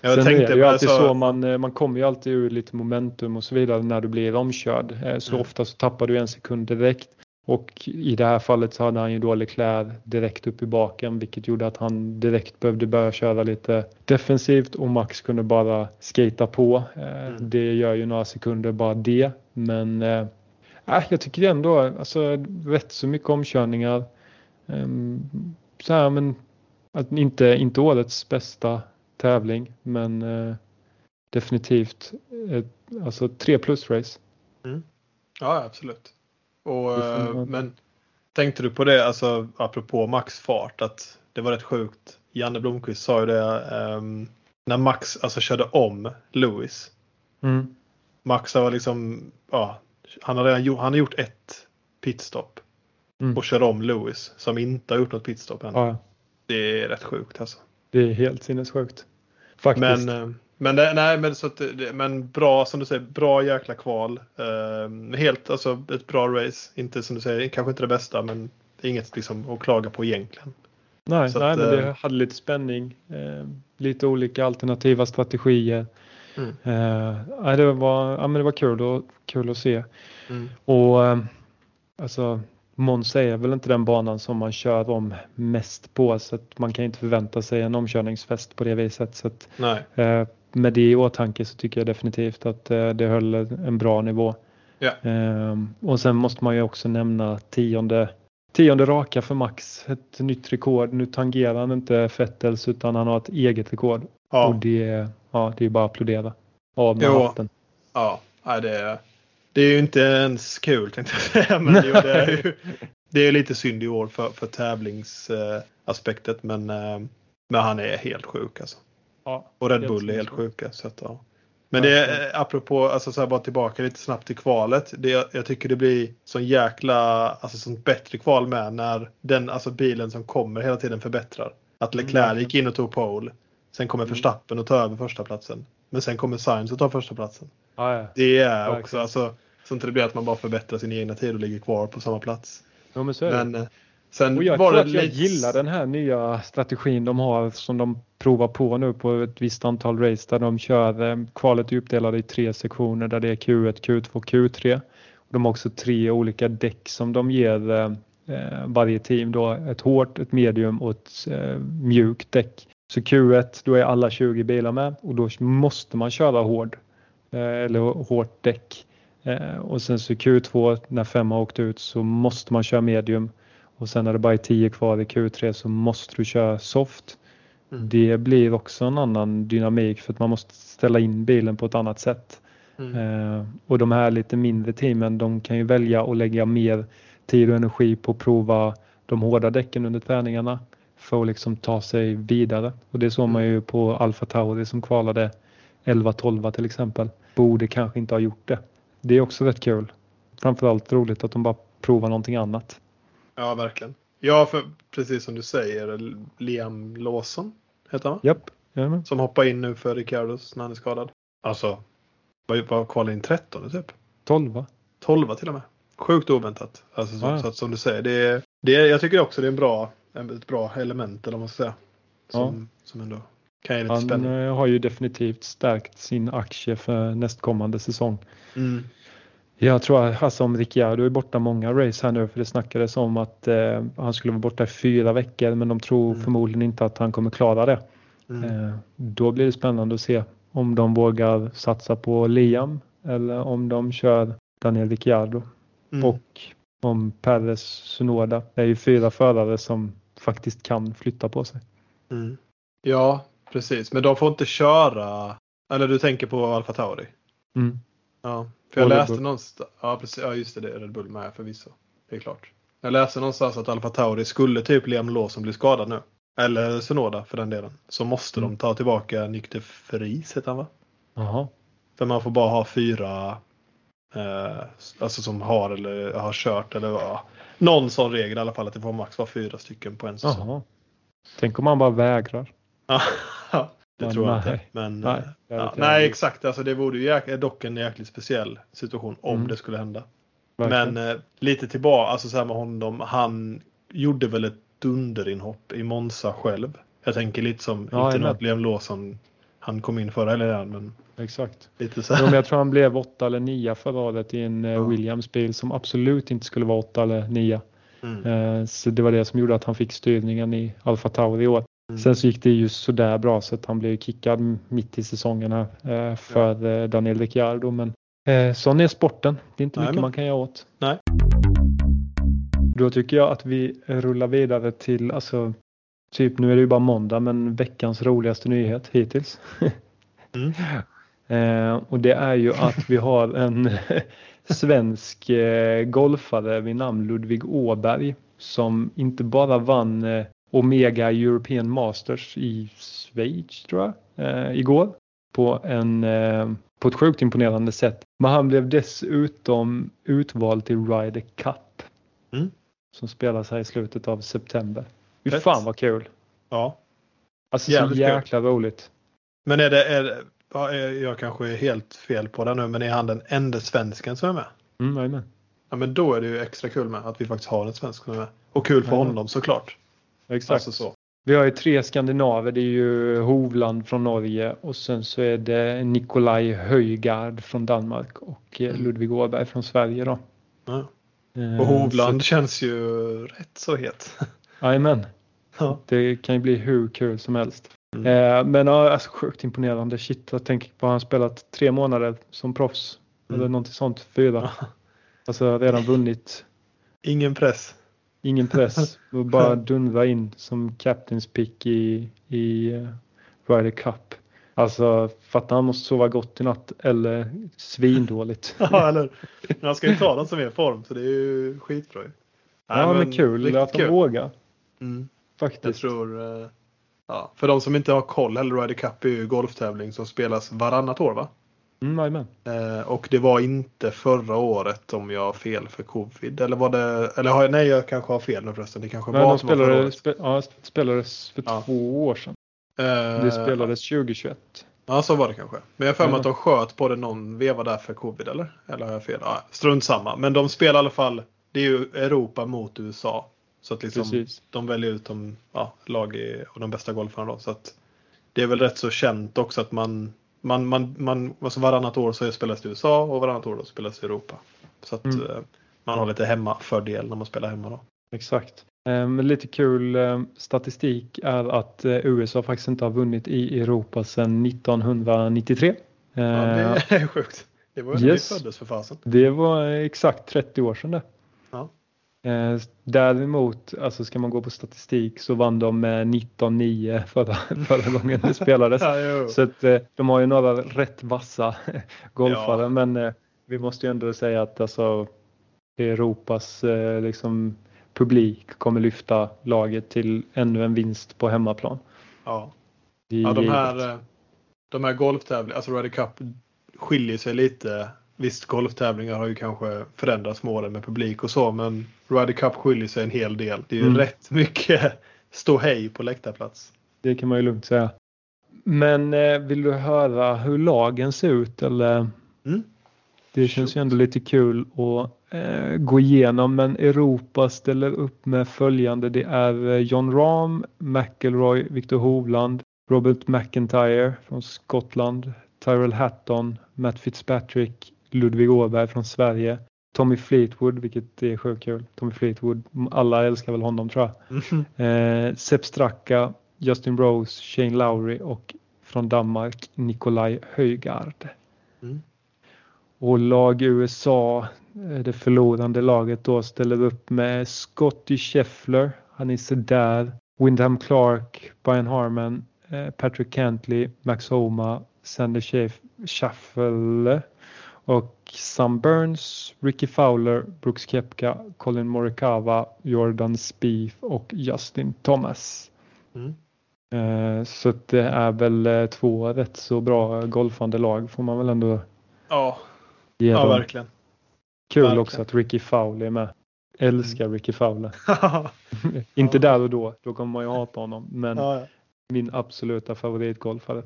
Jag Sen tänkte, är det ju alltid så, så man, eh, man kommer ju alltid ur lite momentum och så vidare när du blir omkörd. Eh, så mm. ofta så tappar du en sekund direkt. Och i det här fallet så hade han ju då Leclerc direkt upp i baken vilket gjorde att han direkt behövde börja köra lite defensivt och Max kunde bara skata på. Eh, mm. Det gör ju några sekunder bara det. Men äh, jag tycker ändå alltså rätt så mycket omkörningar. Um, så här, men att inte, inte årets bästa tävling men uh, definitivt ett, alltså tre plus race. Mm. Ja absolut. Och, eh, men tänkte du på det, alltså apropå Max fart, att det var rätt sjukt. Janne Blomqvist sa ju det um, när Max alltså körde om Lewis. Mm. Max har liksom, ja, han har redan gjort, han har gjort ett pitstop mm. och kör om Lewis som inte har gjort något pitstop än. Ja. Det är rätt sjukt alltså. Det är helt sinnessjukt. Faktiskt. Men, eh, men, det, nej, men, så att, men bra som du säger, bra jäkla kval. Uh, helt alltså ett bra race. Inte som du säger, kanske inte det bästa men det är inget liksom, att klaga på egentligen. Nej, så nej att, men det uh, hade lite spänning. Uh, lite olika alternativa strategier. Mm. Uh, det, var, ja, men det var kul, och, kul att se. Mm. Och alltså Monza är väl inte den banan som man kör om mest på så att man kan inte förvänta sig en omkörningsfest på det viset. Så att, eh, med det i åtanke så tycker jag definitivt att eh, det höll en bra nivå. Ja. Eh, och sen måste man ju också nämna tionde, tionde raka för Max. Ett nytt rekord. Nu tangerar han inte Fettels utan han har ett eget rekord. Ja. Och det, ja, det är bara att applådera. Av med jo. hatten. Ja, det det är ju inte ens kul tänkte jag säga. Men det, är ju, det är lite synd i år för, för tävlingsaspektet. Men, eh, men han är helt sjuk alltså. Ja, och Red Bull är helt sjuka. Så att, ja. Men det är apropå, alltså så här, bara tillbaka lite snabbt till kvalet. Det, jag tycker det blir sån jäkla, alltså sånt bättre kval med när den, alltså bilen som kommer hela tiden förbättrar. Att Leclerc mm. gick in och tog pole. Sen kommer mm. Verstappen och tar över första platsen. Men sen kommer Sainz och tar första platsen. Ah, ja. Det är också, alltså, så inte det blir att man bara förbättrar sin egna tid och ligger kvar på samma plats. Ja, men så men. Eh, sen och jag var tror att jag gillar den här nya strategin de har som de provar på nu på ett visst antal race där de kör eh, kvalet är uppdelat i tre sektioner där det är Q1, Q2, Q3. De har också tre olika däck som de ger eh, varje team då ett hårt, ett medium och ett eh, mjukt däck. Så Q1 då är alla 20 bilar med och då måste man köra hård eh, eller hårt däck. Eh, och sen så Q2 när fem har åkt ut så måste man köra medium och sen när det bara är 10 kvar i Q3 så måste du köra soft. Mm. Det blir också en annan dynamik för att man måste ställa in bilen på ett annat sätt. Mm. Eh, och de här lite mindre teamen de kan ju välja att lägga mer tid och energi på att prova de hårda däcken under träningarna för att liksom ta sig vidare. Och det såg man ju på Alfa Tauri som kvalade 11-12 till exempel. Borde kanske inte ha gjort det det är också rätt kul. Framförallt roligt att de bara provar någonting annat. Ja, verkligen. Ja, för precis som du säger, Liam Lawson heter han Japp. Jajamän. Som hoppar in nu för Ricardos när han är skadad. Alltså, vad var kvalade in 13 typ? 12 12 till och med. Sjukt oväntat. Alltså, så, så att, som du säger, det det jag tycker också det är en bra, ett bra element eller vad man ska säga. Som, ja. som ändå kan ge lite Han spänning. Eh, har ju definitivt stärkt sin aktie för nästkommande säsong. Mm. Jag tror att alltså, om Ricciardo är borta många race här nu för det snackades om att eh, han skulle vara borta i fyra veckor men de tror mm. förmodligen inte att han kommer klara det. Mm. Eh, då blir det spännande att se om de vågar satsa på Liam eller om de kör Daniel Ricciardo. Mm. Och om Perez Sunoda. Det är ju fyra förare som faktiskt kan flytta på sig. Mm. Ja, Precis, men de får inte köra. Eller du tänker på Alfa Tauri? Mm. Ja, för jag läste någonstans. Ja, precis. Ja, just det. Det är Red Bull med förvisso. Det är klart. Jag läste någonstans att Alfa Tauri skulle typ Liam Lawson bli skadad nu. Eller Sonoda för den delen. Så måste mm. de ta tillbaka Vries heter han va? Jaha. För man får bara ha fyra eh, alltså som har eller har kört eller ja, någon sån regel i alla fall att det får max vara fyra stycken på en säsong. Jaha. Tänk om man bara vägrar. Ja, det tror jag nej. inte. Men, nej, ja, nej exakt, alltså det vore ju dock en jäkligt speciell situation om mm. det skulle hända. Verkligen. Men eh, lite tillbaka, alltså så här med honom, han gjorde väl ett dunderinhopp i Monza själv. Jag tänker lite som, ja, inte något Liam Lawson, han kom in förra helgen men Exakt. Lite så. Jo, jag tror han blev åtta eller nia förra året i en eh, ja. Williams-bil som absolut inte skulle vara åtta eller nia. Mm. Eh, så det var det som gjorde att han fick styrningen i Alfa Tauri i år. Mm. Sen så gick det ju sådär bra så att han blev kickad mitt i säsongen här eh, för ja. Daniel Ricciardo. Men sån är sporten. Det är inte Nej, mycket men... man kan göra åt. Nej. Då tycker jag att vi rullar vidare till, alltså typ nu är det ju bara måndag, men veckans roligaste nyhet hittills. Mm. Eh, och det är ju att vi har en svensk eh, golfare vid namn Ludvig Åberg som inte bara vann eh, Omega European Masters i Schweiz tror jag igår på, en, på ett sjukt imponerande sätt. Men han blev dessutom utvald till Ryder Cup mm. som spelas här i slutet av september. Fy fan vad kul! Ja. Alltså Jävligt så jäkla kul. roligt. Men är det, är, jag kanske är helt fel på det nu, men är han den enda svensken som är med? Mm. Ja, men då är det ju extra kul med att vi faktiskt har en svensk som är med. Och kul för amen. honom såklart. Exakt. Alltså så. Vi har ju tre skandinaver. Det är ju Hovland från Norge och sen så är det Nikolaj Höjgard från Danmark och eh, mm. Ludvig Åberg från Sverige då. Ja. Eh, och Hovland så... känns ju rätt så het. Jajamän. Ja. Det kan ju bli hur kul som helst. Mm. Eh, men ja, alltså, sjukt imponerande. Shit, jag tänker på att han spelat tre månader som proffs. Mm. Eller någonting sånt, fyra. Alltså redan vunnit. Ingen press. Ingen press. Och bara dundra in som captain's pick i, i uh, Ryder Cup. Alltså fattar han måste sova gott i natt eller svindåligt. ja, eller Han ska ju ta den som är i form så det är ju skitbra. Ja, men, men kul att han vågar. Mm. Faktiskt. Jag tror, uh, Ja, för de som inte har koll heller, Ryder Cup är ju golftävling som spelas varannat år va? Mm, eh, och det var inte förra året om jag har fel för covid. Eller var det, eller har jag, nej jag kanske har fel nu förresten. Det kanske nej, var de spelade, var spe, ja, spelades för ja. två år sedan. Eh, det spelades 2021. Ja så var det kanske. Men jag har för mig att de sköt på det någon veva där för covid eller? Eller har jag fel? Ja, strunt samma. Men de spelar i alla fall, det är ju Europa mot USA. Så att liksom de väljer ut de ja, lag i, och de bästa golfarna då. Så att det är väl rätt så känt också att man, man, man, man alltså varannat år så spelas det i USA och varannat år då spelas det i Europa. Så att mm. Eh, man har lite hemmafördel när man spelar hemma då. Exakt. Um, lite kul um, statistik är att uh, USA faktiskt inte har vunnit i Europa sedan 1993. Uh, ja, det är sjukt. Det var ju yes. när vi föddes för fasen. Det var exakt 30 år sedan det. Eh, däremot, alltså ska man gå på statistik så vann de med 19-9 förra, förra gången det spelades. ja, så att, eh, de har ju några rätt vassa golfare ja. men eh, vi måste ju ändå säga att alltså, Europas eh, liksom, publik kommer lyfta laget till ännu en vinst på hemmaplan. Ja, ja de här, eh, de här golftävlingarna, alltså Ryder Cup skiljer sig lite Visst, golftävlingar har ju kanske förändrats med åren med publik och så, men Ryder Cup skiljer sig en hel del. Det är ju mm. rätt mycket stå hej på läktarplats. Det kan man ju lugnt säga. Men eh, vill du höra hur lagen ser ut eller? Mm. Det känns ju ändå lite kul att eh, gå igenom men Europa ställer upp med följande. Det är eh, John Rahm, McElroy, Victor Hovland, Robert McIntyre från Skottland, Tyrell Hatton, Matt Fitzpatrick, Ludvig Åberg från Sverige. Tommy Fleetwood, vilket är sjukt kul. Tommy Fleetwood, alla älskar väl honom tror jag. Mm. Eh, Sepp Stracka, Justin Rose, Shane Lowry och från Danmark Nikolaj Höjgaard. Mm. Och lag USA, eh, det förlorande laget då ställer upp med Scotty Scheffler, han är sådär. Wyndham Clark, Brian Harman, eh, Patrick Cantley, Max Homa, Sander Schaffele och Sam Burns, Ricky Fowler, Brooks Kepka, Colin Morikawa, Jordan Spieth och Justin Thomas. Mm. Eh, så det är väl eh, två rätt så bra golfande lag får man väl ändå ja. ge Ja, dem. verkligen. Kul verkligen. också att Ricky Fowler är med. Älskar mm. Ricky Fowler. Inte där och då, då kommer man ju hata honom. Men ja, ja. min absoluta favoritgolfare.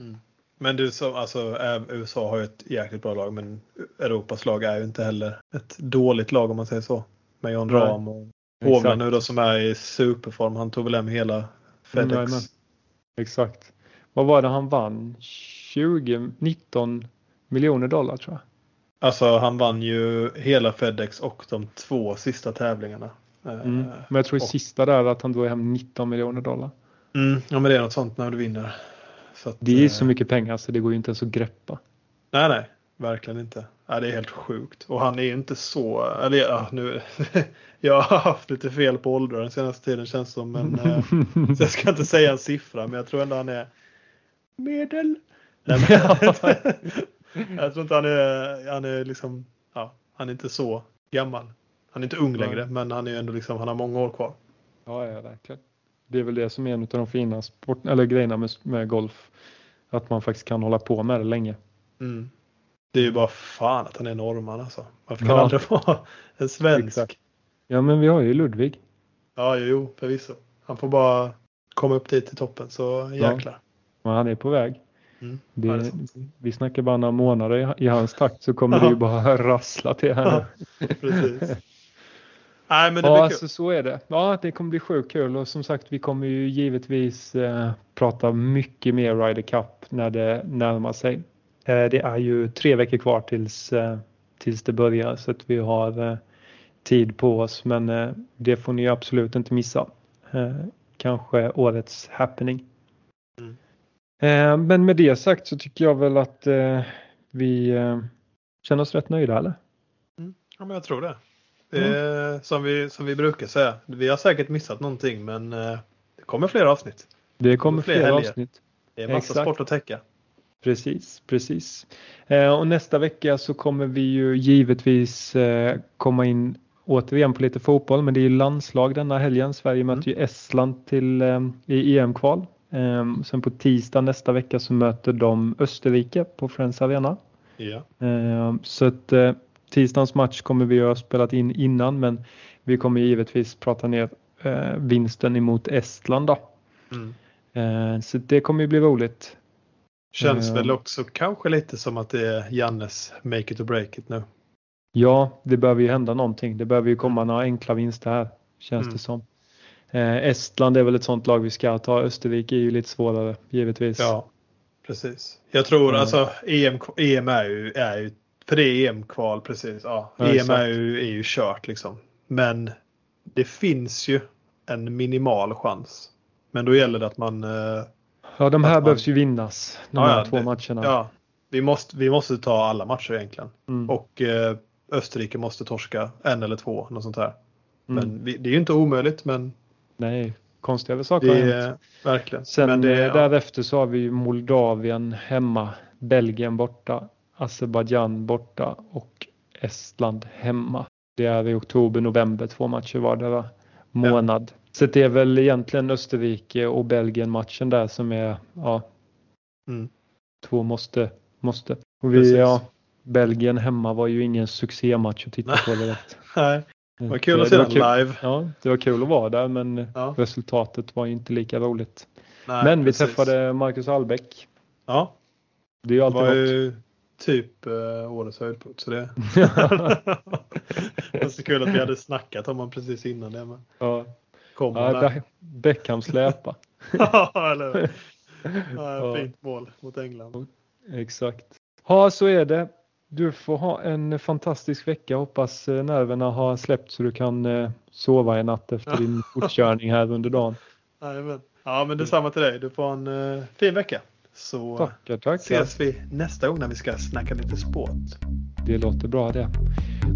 Mm. Men du som, alltså USA har ju ett jäkligt bra lag men Europas lag är ju inte heller ett dåligt lag om man säger så. Med John Rahm och Hovland nu då som är i superform. Han tog väl hem hela FedEx. Mm, Exakt. Vad var det han vann? 20, 19 miljoner dollar tror jag. Alltså han vann ju hela FedEx och de två sista tävlingarna. Mm. Men jag tror i och... sista där att han drog hem 19 miljoner dollar. Mm. Ja men det är något sånt när du vinner. Att, det är så eh, mycket pengar så det går ju inte ens att greppa. Nej nej, verkligen inte. Ja, det är helt sjukt. Och han är ju inte så, eller ja, nu, jag har haft lite fel på åldrar den senaste tiden känns som. Men, eh, så jag ska inte säga en siffra men jag tror ändå han är medel. Nej, men, jag tror inte han är, han är liksom, ja, han är inte så gammal. Han är inte ung längre men han är ändå liksom, han har många år kvar. Ja, ja verkligen. Det är väl det som är en av de fina sport, eller grejerna med, med golf. Att man faktiskt kan hålla på med det länge. Mm. Det är ju bara fan att han är norrman alltså. Varför kan ja. aldrig vara en svensk? Exakt. Ja men vi har ju Ludvig. Ja jo förvisso. Han får bara komma upp dit till toppen så jäklar. Ja. Men han är på väg. Mm. Det, ja, vi snackar bara några månader i, i hans takt så kommer det ju bara rassla till här. Precis. Nej, men det ja, alltså, så är det. Ja, det kommer bli sjukt kul och som sagt vi kommer ju givetvis eh, prata mycket mer Ryder Cup när det närmar sig. Eh, det är ju tre veckor kvar tills, eh, tills det börjar så att vi har eh, tid på oss men eh, det får ni absolut inte missa. Eh, kanske årets happening. Mm. men med det sagt så tycker jag väl att vi känner oss rätt nöjda eller? Mm. Ja men jag tror det. Mm. som, vi, som vi brukar säga. Vi har säkert missat någonting men eh, det kommer fler avsnitt. Det kommer fler, fler avsnitt. Det är massa Exakt. sport att täcka. Precis, precis. Eh, och nästa vecka så kommer vi ju givetvis eh, komma in återigen på lite fotboll men det är ju landslag denna helgen. Sverige mm. möter ju Estland till, i EM-kval. sen på tisdag nästa vecka så möter de Österrike på Friends Arena. Ja. så att tisdagens match kommer vi ha spelat in innan men vi kommer givetvis prata ner eh, vinsten emot Estland då. Mm. Eh, så det kommer ju bli roligt. Känns eh, väl också kanske lite som att det är Jannes make it or break it nu. Ja, det behöver ju hända någonting. Det behöver ju komma några enkla vinster här känns mm. det som. Eh, Estland är väl ett sånt lag vi ska ta. Österrike är ju lite svårare givetvis. Ja, precis. Jag tror mm. alltså EM, EM är ju, är ju för det är EM-kval precis. Ja, ja EM är ju, är ju kört liksom. Men det finns ju en minimal chans. Men då gäller det att man... Eh, ja, de här man, behövs ju vinnas. De ja, här två det, matcherna. Ja, vi måste, vi måste ta alla matcher egentligen. Mm. Och eh, Österrike måste torska en eller två, något sånt här. Mm. Men vi, det är ju inte omöjligt, men... Nej, konstigare saker det, har hänt. Verkligen. Sen det, ja. därefter så har vi Moldavien hemma, Belgien borta, Azerbajdzjan borta och Estland hemma. Det är i oktober, november, två matcher vardera månad. Ja. Så det är väl egentligen Österrike och Belgien matchen där som är ja, mm. två måste. måste. Och vi, ja, Belgien hemma var ju ingen succématch att titta på. Direkt. Nej. Det var kul att se den live. Ja, det var kul att vara där men ja. resultatet var inte lika roligt. Nej, men vi precis. träffade Marcus Albeck. Ja. Det är ju alltid var ju typ uh, årets höjdpunkt. Så det, var så kul att vi hade snackat om honom precis innan det. Men ja. Kom ja, Beckham släpa. ja, eller ja, Fint mål mot England. Exakt. Ja, så är det. Du får ha en fantastisk vecka. Hoppas eh, nerverna har släppt så du kan eh, sova i natt efter din fortkörning här under dagen. Jajamän. Ja, men detsamma till dig. Du får en fin vecka. Så tackar, tackar. ses vi nästa gång när vi ska snacka lite sport. Det låter bra det.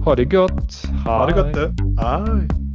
Ha det gott. Ha det gott du. Hej.